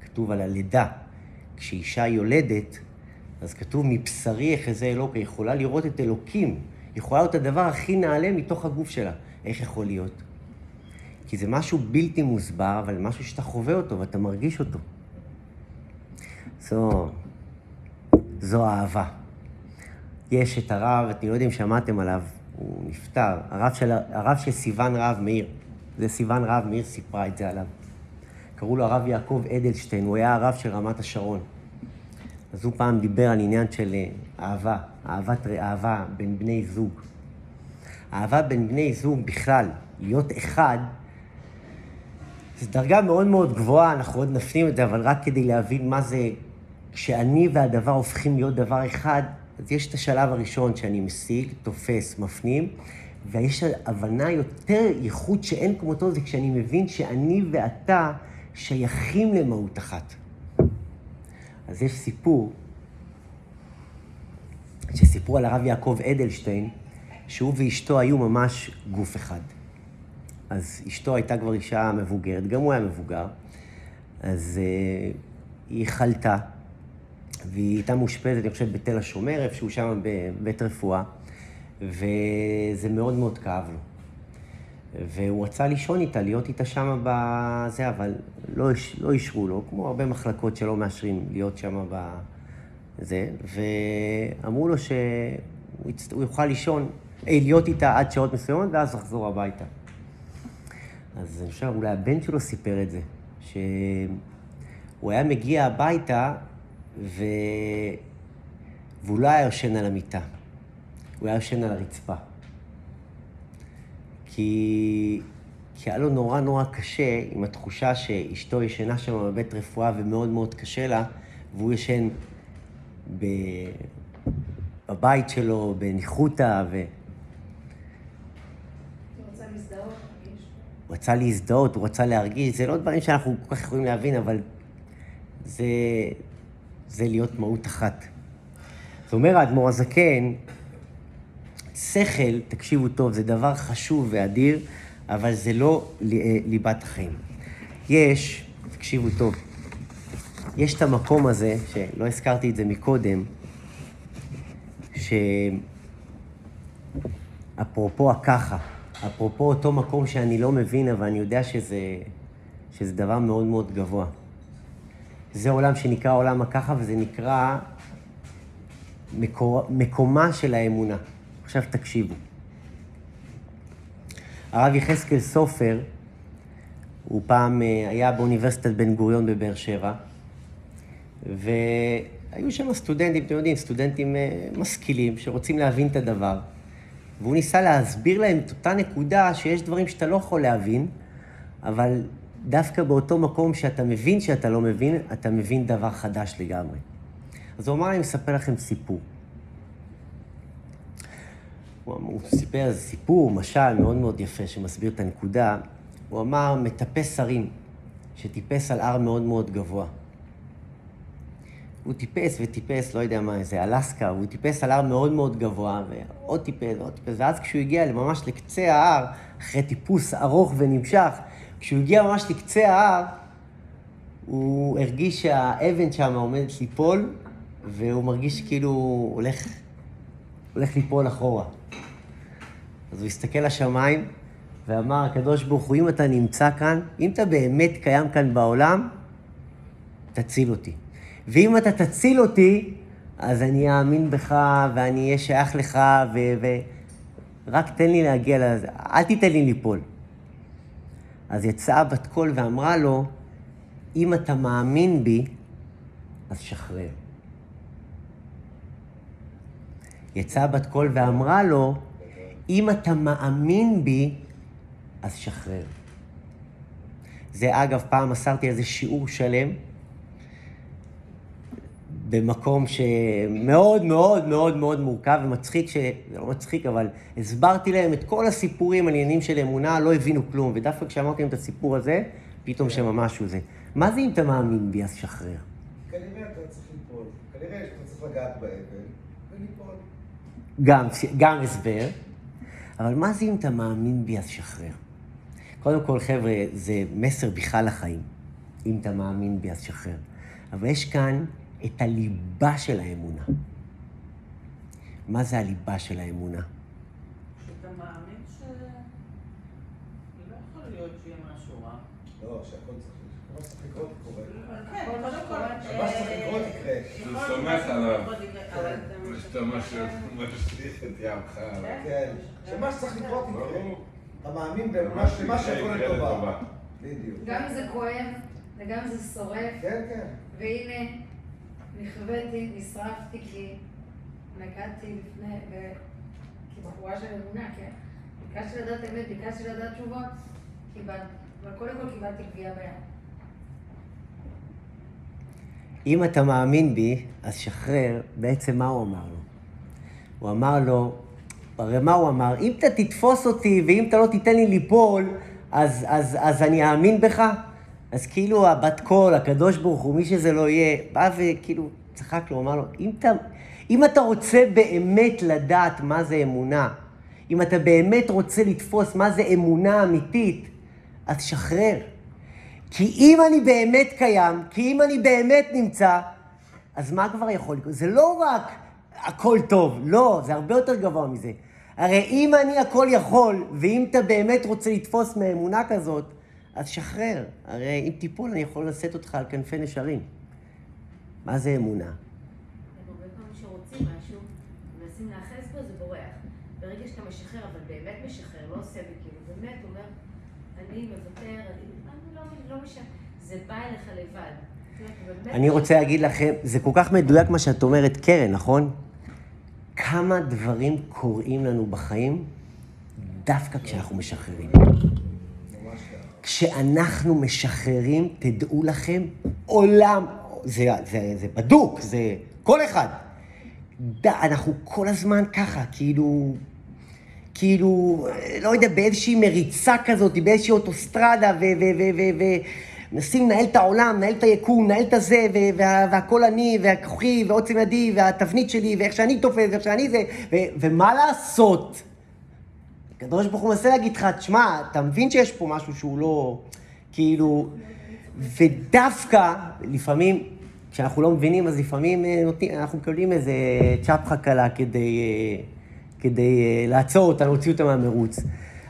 A: כתוב על הלידה. כשאישה יולדת, אז כתוב מבשרי יחזה אלוקה. היא יכולה לראות את אלוקים. היא יכולה להיות הדבר הכי נעלה מתוך הגוף שלה. איך יכול להיות? כי זה משהו בלתי מוסבר, אבל משהו שאתה חווה אותו ואתה מרגיש אותו. זו, זו אהבה. יש את הרב, אתם לא יודעים, שמעתם עליו, הוא נפטר, הרב של, הרב של סיון רהב מאיר. זה סיון רהב מאיר סיפרה את זה עליו. קראו לו הרב יעקב אדלשטיין, הוא היה הרב של רמת השרון. אז הוא פעם דיבר על עניין של אה, אהבה, אהבת אהבה בין בני זוג. אהבה בין בני זוג בכלל, להיות אחד, זו דרגה מאוד מאוד גבוהה, אנחנו עוד נפנים את זה, אבל רק כדי להבין מה זה, כשאני והדבר הופכים להיות דבר אחד, אז יש את השלב הראשון שאני משיג, תופס, מפנים, ויש הבנה יותר ייחוד שאין כמותו, זה כשאני מבין שאני ואתה שייכים למהות אחת. אז יש סיפור, שסיפרו על הרב יעקב אדלשטיין, שהוא ואשתו היו ממש גוף אחד. אז אשתו הייתה כבר אישה מבוגרת, גם הוא היה מבוגר, אז uh, היא חלתה, והיא הייתה מאושפזת, אני חושב, בתל השומר, איפשהו שם בבית רפואה, וזה מאוד מאוד כאב לו. והוא רצה לישון איתה, להיות איתה שם בזה, אבל לא, לא אישרו לו, כמו הרבה מחלקות שלא מאשרים להיות שם בזה, ואמרו לו שהוא יצ... יוכל לישון, אי, להיות איתה עד שעות מסוימות, ואז לחזור הביתה. אז אני חושב, אולי הבן שלו סיפר את זה, שהוא היה מגיע הביתה, ו... והוא לא היה יושן על המיטה. הוא היה ישן על הרצפה. כי, כי היה לו נורא נורא קשה עם התחושה שאשתו ישנה שם בבית רפואה ומאוד מאוד קשה לה, והוא ישן ב... בבית שלו, בניחותא, ו... הוא רצה להזדהות, הוא רצה להרגיש, זה לא דברים שאנחנו כל כך יכולים להבין, אבל זה, זה להיות מהות אחת. זאת אומרת, האדמו"ר הזקן, שכל, תקשיבו טוב, זה דבר חשוב ואדיר, אבל זה לא אה, ליבת החיים. יש, תקשיבו טוב, יש את המקום הזה, שלא הזכרתי את זה מקודם, שאפרופו הככה, אפרופו אותו מקום שאני לא מבין, אבל אני יודע שזה, שזה דבר מאוד מאוד גבוה. זה עולם שנקרא עולם הככה, וזה נקרא מקור, מקומה של האמונה. עכשיו תקשיבו. הרב יחזקאל סופר, הוא פעם אה, היה באוניברסיטת בן גוריון בבאר שבע, והיו שם סטודנטים, אתם יודעים, סטודנטים אה, משכילים שרוצים להבין את הדבר. והוא ניסה להסביר להם את אותה נקודה שיש דברים שאתה לא יכול להבין, אבל דווקא באותו מקום שאתה מבין שאתה לא מבין, אתה מבין דבר חדש לגמרי. אז הוא אמר, אני מספר לכם סיפור. הוא, הוא סיפר איזה סיפור, משל מאוד מאוד יפה שמסביר את הנקודה. הוא אמר, מטפס הרים, שטיפס על הר מאוד מאוד גבוה. הוא טיפס וטיפס, לא יודע מה, איזה אלסקה, הוא טיפס על הר מאוד מאוד גבוה, ועוד טיפס ועוד טיפס, ואז כשהוא הגיע ממש לקצה ההר, אחרי טיפוס ארוך ונמשך, כשהוא הגיע ממש לקצה ההר, הוא הרגיש שהאבן שם עומדת ליפול, והוא מרגיש כאילו הולך, הולך ליפול אחורה. אז הוא הסתכל לשמיים ואמר, הקדוש ברוך הוא, אם אתה נמצא כאן, אם אתה באמת קיים כאן בעולם, תציל אותי. ואם אתה תציל אותי, אז אני אאמין בך ואני אהיה שייך לך, ו... ו... תן לי להגיע לזה, אל תיתן לי ליפול. אז יצאה בת קול ואמרה לו, אם אתה מאמין בי, אז שחרר. יצאה בת קול ואמרה לו, אם אתה מאמין בי, אז שחרר. זה אגב, פעם מסרתי איזה שיעור שלם, במקום שמאוד מאוד מאוד מאוד מורכב ומצחיק, ש... זה לא מצחיק, אבל הסברתי להם את כל הסיפורים, העניינים של אמונה, לא הבינו כלום. ודווקא כשאמרתי להם את הסיפור הזה, פתאום שם משהו זה. מה זה אם אתה מאמין בי, אז שחרר?
B: כנראה אתה צריך ליפול. כנראה שאתה צריך לגעת באבן וליפול.
A: גם, גם הסבר, אבל מה זה אם אתה מאמין בי, אז שחרר? קודם כל, חבר'ה, זה מסר בכלל לחיים. אם אתה מאמין בי, אז שחרר. אבל יש כאן את הליבה של האמונה. מה זה הליבה של האמונה?
C: שאתה מאמין ש... לא יכול להיות שיהיה משהו רע.
B: לא, שהכל צריך לקרות קורה.
C: כן, קודם כל...
B: מה שצריך לקרות יקרה.
E: שהוא סומך עליו.
C: אבל
E: שאתה משליך את ימך עליו.
B: כן, שמה שצריך לקרות יקרה. אתה מאמין
E: יקרה
B: לטובה.
E: לטובה.
B: בדיוק.
G: גם אם זה כואב, וגם אם זה שורף,
B: כן, כן.
G: והנה, נכוויתי, נשרפתי כי נגעתי לפני, כבחורה של אמונה, כן. ביקשתי לדעת אמת, ביקשתי לדעת תשובות, קיבלתי. אבל קודם כל קיבלתי גבייה ביד.
A: אם אתה מאמין בי, אז שחרר. בעצם מה הוא אמר לו? הוא אמר לו, הרי מה הוא אמר? אם אתה תתפוס אותי ואם אתה לא תיתן לי ליפול, אז, אז, אז אני אאמין בך? אז כאילו הבת קול, הקדוש ברוך הוא, מי שזה לא יהיה, בא וכאילו צחק לו, אמר לו, אם אתה, אם אתה רוצה באמת לדעת מה זה אמונה, אם אתה באמת רוצה לתפוס מה זה אמונה אמיתית, אז שחרר. כי אם אני באמת קיים, כי אם אני באמת נמצא, אז מה כבר יכול לקרות? זה לא רק הכל טוב, לא, זה הרבה יותר גבוה מזה. הרי אם אני הכל יכול, ואם אתה באמת רוצה לתפוס מאמונה כזאת, אז שחרר. הרי אם תיפול, אני יכול לשאת אותך על כנפי נשרים. מה זה אמונה?
H: מנסים להאחז בו, זה בורח. ברגע שאתה משחרר, אבל באמת משחרר, לא עושה בכאילו, באמת אומר, אני מוותר, אני, לא, לא משנה, זה בא אליך לבד.
A: אני רוצה להגיד לכם, זה כל כך מדויק מה שאת אומרת, קרן, נכון? כמה דברים קורים לנו בחיים דווקא כשאנחנו משחררים. כשאנחנו משחררים, תדעו לכם, עולם, זה, זה, זה בדוק, זה כל אחד. ד, אנחנו כל הזמן ככה, כאילו, כאילו, לא יודע, באיזושהי מריצה כזאת, באיזושהי אוטוסטרדה, ו... ו, ו, ו, ו מנסים לנהל את העולם, לנהל את היקום, לנהל את הזה, וה- והכל אני, והכוחי, ועוצם ידי, והתבנית שלי, ואיך שאני תופס, ואיך שאני זה, ו- ומה לעשות? הקדוש ברוך הוא מנסה להגיד לך, תשמע, אתה מבין שיש פה משהו שהוא לא, כאילו, ודווקא, לפעמים, כשאנחנו לא מבינים, אז לפעמים אה, אנחנו מקבלים איזה צ'פחה קלה כדי, אה, כדי אה, לעצור אותה, להוציא אותה מהמרוץ.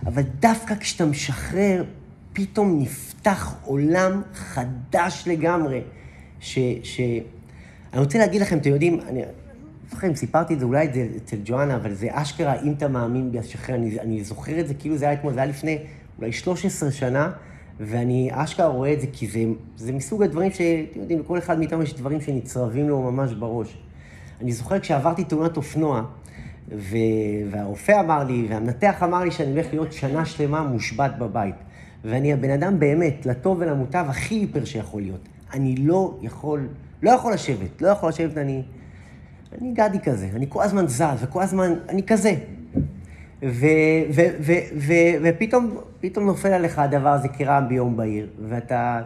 A: אבל דווקא כשאתה משחרר, פתאום נפתח עולם חדש לגמרי. ש... ש... אני רוצה להגיד לכם, אתם יודעים, אני זוכר אם סיפרתי את זה, אולי את זה אצל ג'ואנה, אבל זה אשכרה, אם אתה מאמין בי, אז שחרר. אני, אני זוכר את זה כאילו זה היה אתמול, זה היה לפני אולי 13 שנה, ואני אשכרה רואה את זה, כי זה, זה מסוג הדברים שאתם יודעים, לכל אחד מאיתנו יש דברים שנצרבים לו ממש בראש. אני זוכר כשעברתי תאונת אופנוע, ו... והרופא אמר לי, והמנתח אמר לי שאני הולך להיות שנה שלמה מושבת בבית. ואני הבן אדם באמת, לטוב ולמוטב, הכי היפר שיכול להיות. אני לא יכול, לא יכול לשבת, לא יכול לשבת, אני... אני גדי כזה, אני כל הזמן זז, וכל הזמן, אני כזה. ו, ו, ו, ו, ופתאום פתאום נופל עליך הדבר הזה כרעם ביום בהיר, ואתה...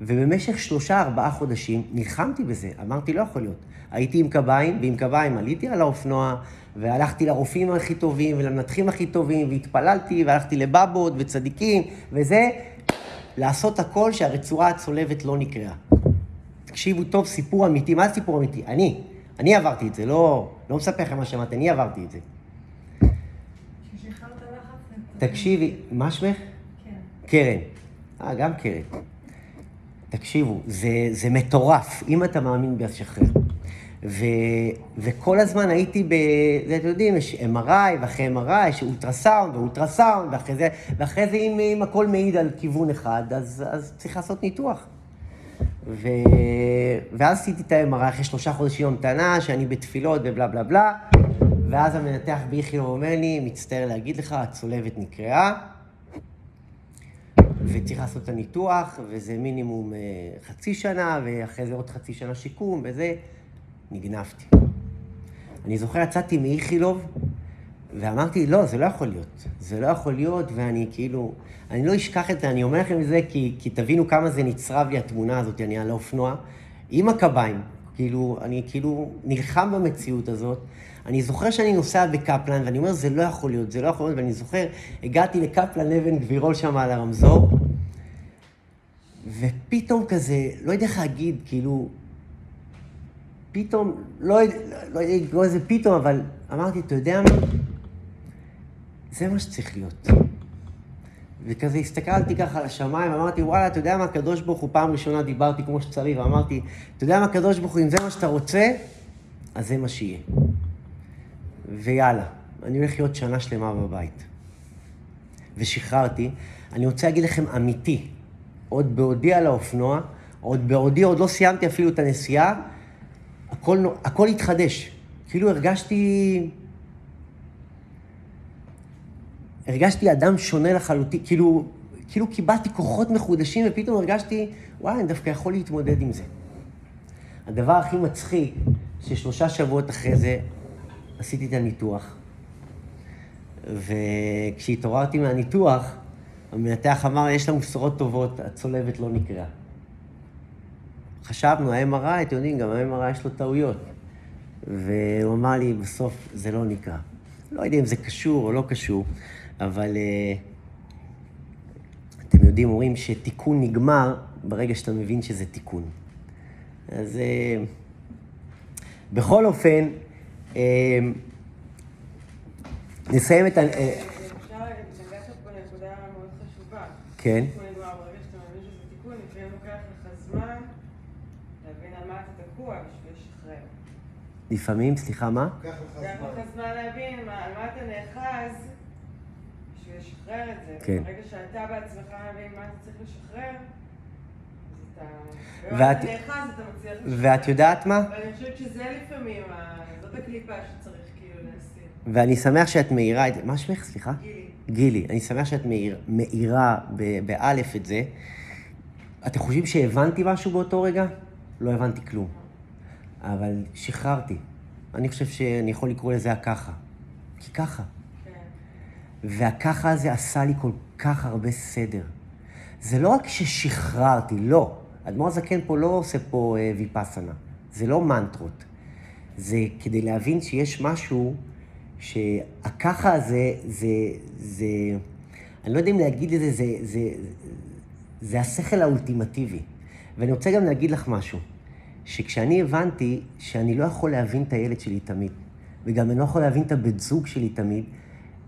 A: ובמשך שלושה, ארבעה חודשים נלחמתי בזה, אמרתי, לא יכול להיות. הייתי עם קביים, ועם קביים עליתי על האופנוע, והלכתי לרופאים הכי טובים, ולמנתחים הכי טובים, והתפללתי, והלכתי לבבות וצדיקים, וזה, לעשות הכל שהרצועה הצולבת לא נקרעה. תקשיבו טוב, סיפור אמיתי. מה זה סיפור אמיתי? אני. אני עברתי את זה, לא, לא מספר לכם מה שמעתי, אני עברתי את זה. תקשיבי, מה שמך? קרן. אה, גם קרן. תקשיבו, זה, זה מטורף, אם אתה מאמין בי, אז שחרר. ו, וכל הזמן הייתי ב... זה, אתם יודעים, יש MRI, ואחרי MRI יש אולטרסאונד ואולטרסאונד, ואחרי זה, ואחרי זה אם, אם הכל מעיד על כיוון אחד, אז, אז צריך לעשות ניתוח. ו... ואז עשיתי את ה-MRI אחרי שלושה חודשים המתנה, שאני בתפילות ובלה בלה בלה, ואז המנתח באיכילוב אומר לי, מצטער להגיד לך, הצולבת נקרעה, וצריך לעשות את הניתוח, וזה מינימום אה, חצי שנה, ואחרי זה עוד חצי שנה שיקום, וזה, נגנבתי. אני זוכר, יצאתי מאיכילוב, ואמרתי, לא, זה לא יכול להיות. זה לא יכול להיות, ואני כאילו, אני לא אשכח את זה, אני אומר לכם את זה, כי, כי תבינו כמה זה נצרב לי, התמונה הזאת, אני על האופנוע, עם הקביים, כאילו, אני כאילו נלחם במציאות הזאת. אני זוכר שאני נוסע בקפלן, ואני אומר, זה לא יכול להיות, זה לא יכול להיות, ואני זוכר, הגעתי לקפלן אבן גבירול שם על הרמזור, ופתאום כזה, לא יודע איך להגיד, כאילו, פתאום, לא יודע, לא יודע לקרוא לזה פתאום, אבל אמרתי, אתה יודע מה? זה מה שצריך להיות. וכזה הסתכלתי ככה על השמיים, אמרתי, וואלה, אתה יודע מה, הקדוש ברוך הוא, פעם ראשונה דיברתי כמו שצריך, ואמרתי, אתה יודע מה, הקדוש ברוך הוא, אם זה מה שאתה רוצה, אז זה מה שיהיה. ויאללה, אני הולך להיות שנה שלמה בבית. ושחררתי. אני רוצה להגיד לכם אמיתי, עוד בעודי על האופנוע, עוד בעודי, עוד לא סיימתי אפילו את הנסיעה, הכל, הכל התחדש. כאילו הרגשתי... הרגשתי אדם שונה לחלוטין, כאילו, כאילו קיבלתי כוחות מחודשים ופתאום הרגשתי, וואי, אני דווקא יכול להתמודד עם זה. הדבר הכי מצחיק, ששלושה שבועות אחרי זה עשיתי את הניתוח, וכשהתעוררתי מהניתוח, המנתח אמר, יש לנו בשורות טובות, הצולבת לא נקרעה. חשבנו, ה-MRI, אתם יודעים, גם ה-MRI יש לו טעויות. והוא אמר לי, בסוף זה לא נקרע. לא יודע אם זה קשור או לא קשור, אבל אה, אתם יודעים, אומרים שתיקון נגמר ברגע שאתה מבין שזה תיקון. אז אה, בכל אופן, אה, נסיים את ה...
C: אפשר, נגעת פה נקודה מאוד חשובה.
A: כן.
C: לפעמים
A: סליחה, מה?
B: לוקח לך זמן.
C: להבין מה- על מה אתה נאחז בשביל לשחרר את זה.
A: כן.
C: ברגע שאתה בעצמך מבין מה אתה צריך לשחרר, אתה...
A: ואת-
C: ואת... נאחז.
A: ואת יודעת מה?
C: ואני חושבת שזה לפעמים, זאת הקליפה שצריך כאילו
A: ואני שמח שאת מאירה את זה. מה שמך? סליחה?
C: גילי.
A: גילי. אני שמח שאת מאיר, מאירה באלף את זה. אתם חושבים שהבנתי משהו באותו רגע? לא הבנתי כלום. אבל שחררתי. אני חושב שאני יכול לקרוא לזה הככה. כי ככה. והככה הזה עשה לי כל כך הרבה סדר. זה לא רק ששחררתי, לא. אדמו"ר הזקן פה לא עושה פה אה, ויפאסנה. זה לא מנטרות. זה כדי להבין שיש משהו שהככה הזה, זה, זה, אני לא יודע אם להגיד את זה, זה, זה, זה השכל האולטימטיבי. ואני רוצה גם להגיד לך משהו, שכשאני הבנתי שאני לא יכול להבין את הילד שלי תמיד, וגם אני לא יכול להבין את הבן זוג שלי תמיד,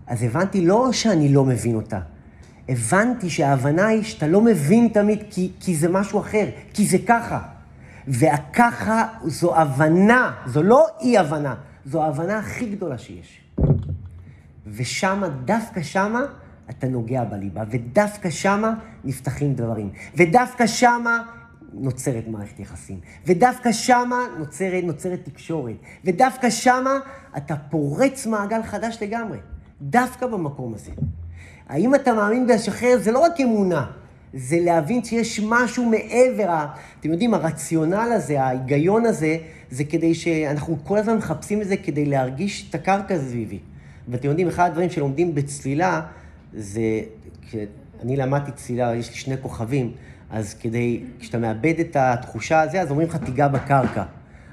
A: אז הבנתי לא שאני לא מבין אותה, הבנתי שההבנה היא שאתה לא מבין תמיד כי, כי זה משהו אחר, כי זה ככה. והככה זו הבנה, זו לא אי-הבנה, זו ההבנה הכי גדולה שיש. ושמה, דווקא שמה, אתה נוגע בליבה, ודווקא שמה נפתחים דברים, ודווקא שמה נוצרת מערכת יחסים, ודווקא שמה נוצרת, נוצרת תקשורת, ודווקא שמה אתה פורץ מעגל חדש לגמרי, דווקא במקום הזה. האם אתה מאמין בלשחרר? זה לא רק אמונה, זה להבין שיש משהו מעבר. אתם יודעים, הרציונל הזה, ההיגיון הזה, זה כדי שאנחנו כל הזמן מחפשים את זה כדי להרגיש את הקרקע סביבי. ואתם יודעים, אחד הדברים שלומדים בצלילה, זה, כשאני למדתי צלילה, יש לי שני כוכבים, אז כדי, כשאתה מאבד את התחושה הזו, אז אומרים לך, תיגע בקרקע.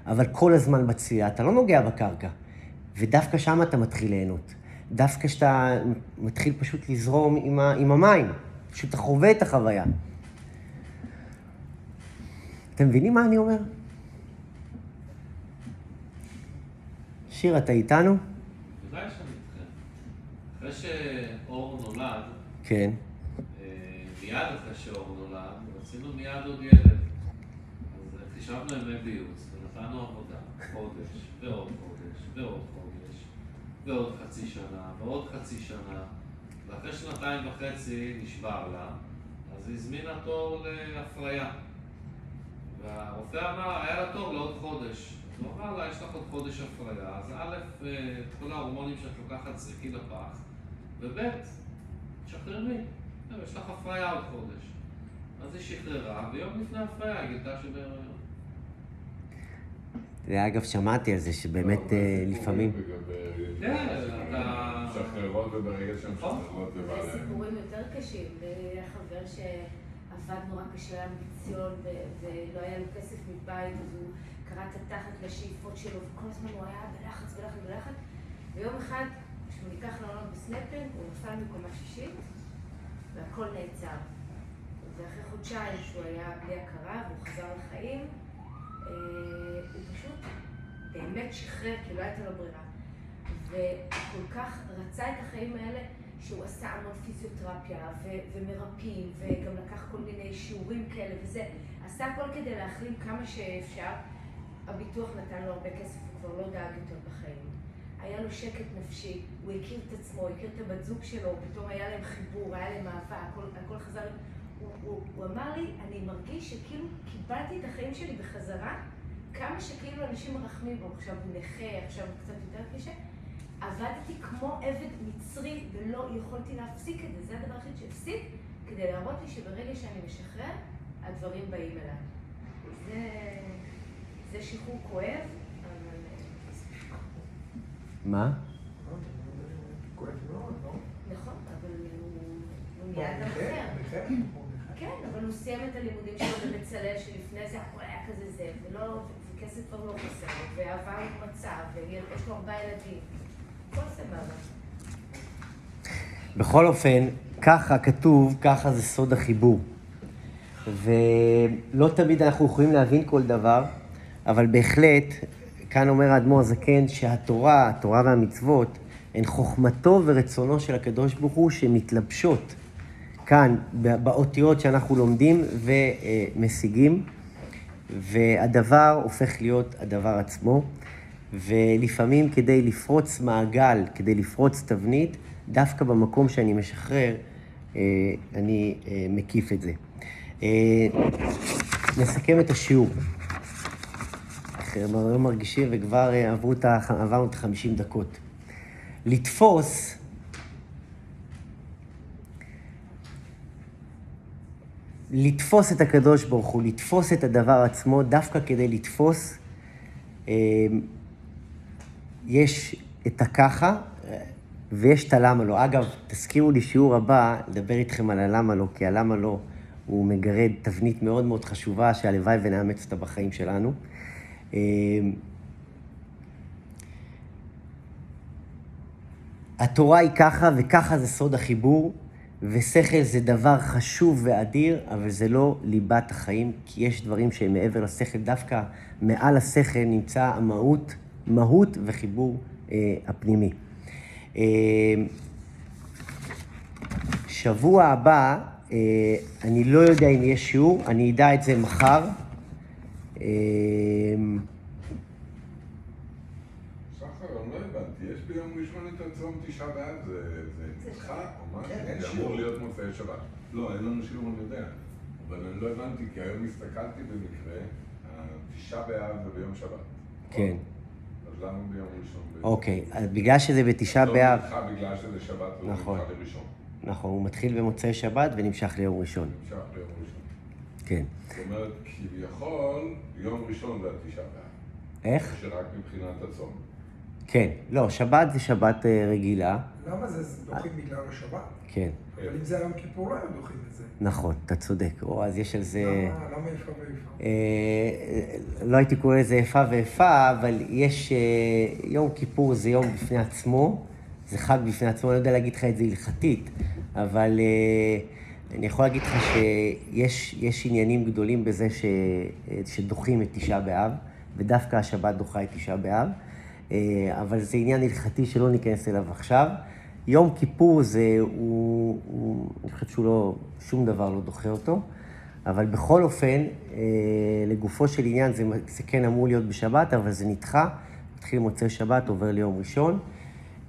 A: אבל כל הזמן בצלילה, אתה לא נוגע בקרקע. ודווקא שם אתה מתחיל ליהנות. דווקא כשאתה מתחיל פשוט לזרום עם, ה, עם המים, פשוט אתה חווה את החוויה. אתם מבינים מה אני אומר? שיר, אתה איתנו?
I: בוודאי שאני איתכם. אחרי שאור נולד,
A: כן.
I: אה, מיד אחרי שאור נולד, רצינו מיד עוד ילד. אז חישבנו ימי ביוץ ונתנו עבודה, חודש, ועוד חודש, ועוד חודש, ועוד חצי שנה, ועוד חצי שנה, ואחרי שנתיים וחצי נשבר לה, אז היא הזמינה תור להפריה. והרופא אמר, היה לה תור לעוד חודש. אז הוא אמר לה, יש לך עוד חודש הפריה, אז א', אה, כל ההורמונים שאת לוקחת זרקי לפח, וב', תשחררי. יש לך הפריה עוד חודש. אז היא שחררה, ויום לפני ההפריה היא גילתה שבהיריון.
A: זה אגב, שמעתי על זה, שבאמת אה, לפעמים...
I: כן, אתה...
E: משחררות וברגע שהן. משחררות זה בא
H: יש
E: להם.
H: סיפורים יותר קשים. היה חבר שעבד נורא קשה, היה אמביציון, ו- ולא היה לו כסף מבית, אז הוא קרע את התחת לשאיפות שלו, וכל הזמן הוא היה בלחץ, בלחץ, בלחץ. ויום אחד, כשהוא ניקח לעולם בסנפלינג, הוא נפל מקומה שישית, והכל נעצר. ואחרי חודשיים שהוא היה בלי הכרה, והוא חזר לחיים, הוא פשוט באמת שחרר, כי לא הייתה לו ברירה. וכל כך רצה את החיים האלה, שהוא עשה המון פיזיותרפיה ו- ומרפאים, וגם לקח כל מיני שיעורים כאלה וזה. עשה הכל כדי להחלים כמה שאפשר. הביטוח נתן לו הרבה כסף, הוא כבר לא דאג יותר בחיים. היה לו שקט נפשי, הוא הכיר את עצמו, הכיר את הבת זוג שלו, פתאום היה להם חיבור, היה להם אהבה, הכל, הכל חזר. הוא, הוא, אמר לי, אני מרגיש שכאילו קיבלתי את החיים שלי בחזרה, כמה שכאילו אנשים מרחמים בו, עכשיו הוא נכה, עכשיו הוא קצת יותר קשה. עבדתי כמו עבד מצרי ולא יכולתי להפסיק את זה, זה הדבר היחיד שהפסיק, כדי להראות לי שברגע שאני משחרר, הדברים באים אליי. זה, זה שחרור כואב, אבל...
A: מה?
B: כואב מאוד, לא?
H: נכון, אבל הוא, הוא
B: לא,
H: נהיה אדם
B: נכה,
H: אחר. כן, אבל הוא סיים את הלימודים שלו בבצלאל, שלפני זה הכל היה כזה זה, ולא, וכסף כבר לא חסר, ואהבה הוא מצא, ויש לו ארבעה ילדים. הכל סבבה.
A: בכל אופן, ככה כתוב, ככה זה סוד החיבור. ולא תמיד אנחנו יכולים להבין כל דבר, אבל בהחלט, כאן אומר האדמו"ר הזקן שהתורה, התורה והמצוות, הן חוכמתו ורצונו של הקדוש ברוך הוא שמתלבשות כאן באותיות שאנחנו לומדים ומשיגים, והדבר הופך להיות הדבר עצמו. ולפעמים כדי לפרוץ מעגל, כדי לפרוץ תבנית, דווקא במקום שאני משחרר, אה, אני אה, מקיף את זה. אה, נסכם את השיעור. אנחנו לא מרגישים וכבר עברו את עברנו את ה-50 דקות. לתפוס לתפוס את הקדוש ברוך הוא, לתפוס את הדבר עצמו, דווקא כדי לתפוס, אה, יש את הככה אה, ויש את הלמה לא. אגב, תזכירו לי שיעור הבא, לדבר איתכם על הלמה לא, כי הלמה לא הוא מגרד תבנית מאוד מאוד חשובה, שהלוואי ונאמץ אותה בחיים שלנו. אה, התורה היא ככה, וככה זה סוד החיבור, ושכל זה דבר חשוב ואדיר, אבל זה לא ליבת החיים, כי יש דברים שהם מעבר לשכל, דווקא מעל השכל נמצא המהות, מהות וחיבור אה, הפנימי. אה, שבוע הבא, אה, אני לא יודע אם יש שיעור, אני אדע את זה מחר. אה,
E: שחר, לא הבנתי, יש ביום ראשון את הצום תשעה באב, זה זה נדחה או מה?
B: כן, אין
E: זה. אמור להיות מוצאי שבת. לא, אין לנו שיעור, אני יודע. אבל אני לא הבנתי, כי היום הסתכלתי במקרה, התשעה באב זה ביום שבת.
A: כן.
E: אז למה ביום ראשון?
A: אוקיי, אז בגלל שזה בתשעה
E: לא
A: באב,
E: נדחה בגלל שזה שבת, הוא
A: נכון.
E: נדחה לראשון.
A: נכון, הוא מתחיל במוצאי שבת ונמשך ליום ראשון.
E: נמשך ליום ראשון.
A: כן.
E: זאת אומרת, כביכול, יום ראשון זה התשעה באב.
A: איך?
E: שרק מבחינת הצום.
A: כן. לא, שבת זה שבת אה, רגילה.
D: למה זה דוחים בגלל השבת?
A: כן.
D: אבל אם זה היום כיפור, לא דוחים את זה.
A: נכון, אתה צודק. או, אז יש על זה...
D: למה איפה ואיפה?
A: אה, לא הייתי קורא לזה איפה ואיפה, אבל יש... אה, יום כיפור זה יום בפני עצמו, זה חג בפני עצמו, אני לא יודע להגיד לך את זה הלכתית, אבל אה, אני יכול להגיד לך שיש יש עניינים גדולים בזה ש, אה, שדוחים את תשעה באב, ודווקא השבת דוחה את תשעה באב, אה, אבל זה עניין הלכתי שלא ניכנס אליו עכשיו. יום כיפור זה, הוא, הוא, אני חושב שהוא לא, שום דבר לא דוחה אותו. אבל בכל אופן, אה, לגופו של עניין, זה, זה כן אמור להיות בשבת, אבל זה נדחה. מתחיל מוצאי שבת, עובר ליום ראשון.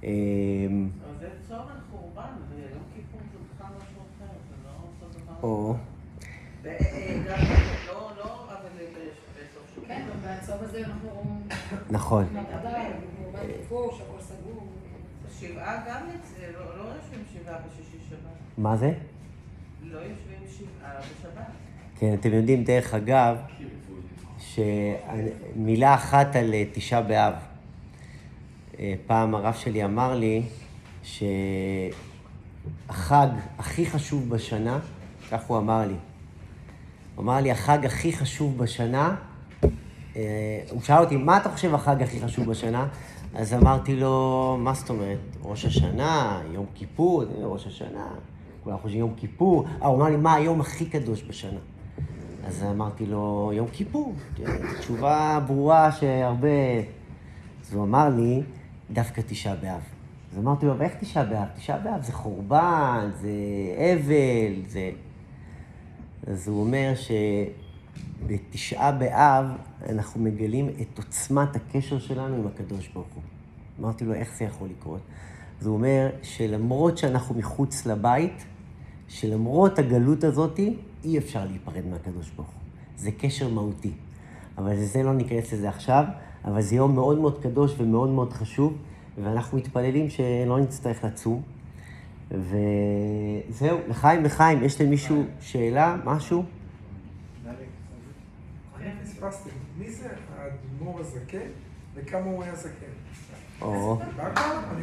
A: אה,
C: אבל זה צום על חורבן, ויום כיפור זה בכלל משהו אחר, זה לא אותו דבר.
A: או,
C: ו- שבוע.
G: סגור.
C: שבעה גם אצל, לא לא יושבים שבעה בשישי שבת.
A: מה זה?
C: לא יושבים שבעה בשבת.
A: כן, אתם יודעים, דרך אגב, שמילה אחת על אה, תשעה באב. אה, פעם הרב שלי אמר לי שהחג הכי חשוב בשנה, כך הוא אמר לי, הוא אמר לי, החג הכי חשוב בשנה, אה, הוא שאל אותי, מה אתה חושב החג הכי חשוב בשנה? אז אמרתי לו, מה זאת אומרת, ראש השנה, יום כיפור, זה ראש השנה, כולם חושבים יום כיפור. אה, הוא אמר לי, מה היום הכי קדוש בשנה? אז אמרתי לו, יום כיפור. תשובה ברורה שהרבה... אז הוא אמר לי, דווקא תשעה באב. אז אמרתי לו, אבל איך תשעה באב? תשעה באב זה חורבן, זה אבל, זה... אז הוא אומר שבתשעה באב אנחנו מגלים את עוצמת הקשר שלנו עם הקדוש ברוך הוא. אמרתי לו, איך זה יכול לקרות? הוא אומר שלמרות שאנחנו מחוץ לבית, שלמרות הגלות הזאת, אי אפשר להיפרד מהקדוש ברוך הוא. זה קשר מהותי. אבל זה לא ניכנס לזה עכשיו, אבל זה יום מאוד מאוד קדוש ומאוד מאוד חשוב, ואנחנו מתפללים שלא נצטרך לצום. וזהו, לחיים, לחיים, יש למישהו שאלה, משהו?
D: פספסתי. מי זה האדמו"ר הזקן וכמה הוא היה זקן?
A: או,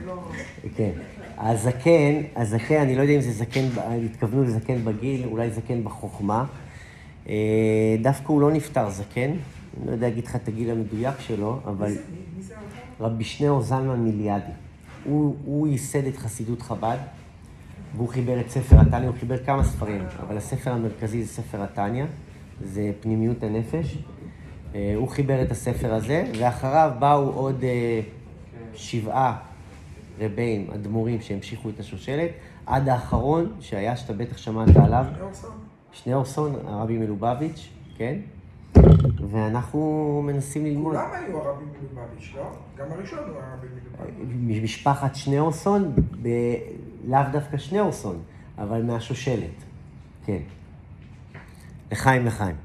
D: לא...
A: כן. הזקן, הזקן, אני לא יודע אם זה זקן, התכוונו לזקן בגיל, אולי זקן בחוכמה. אה, דווקא הוא לא נפטר זקן, אני לא יודע להגיד לך את הגיל המדויק שלו, אבל
D: מי זה- מי- מי זה האדמו"ר?
A: רבי שניאור זלמן מיליאדי. הוא ייסד את חסידות חב"ד, והוא חיבר את ספר התניא, הוא חיבר כמה ספרים, אבל הספר המרכזי זה ספר התניא, זה פנימיות הנפש. אה, הוא חיבר את הספר הזה, ואחריו באו עוד אה, שבעה רבים, אדמו"רים שהמשיכו את השושלת, עד האחרון, שהיה, שאתה בטח שמעת עליו, שניאורסון? הרבי מלובביץ', כן? ואנחנו מנסים ללמוד.
D: כולם היו הרבים מלובביץ', לא? גם הראשון הוא הרבי מלובביץ'.
A: משפחת שניאורסון, ב... לאו דווקא שניאורסון, אבל מהשושלת, כן. לחיים לחיים.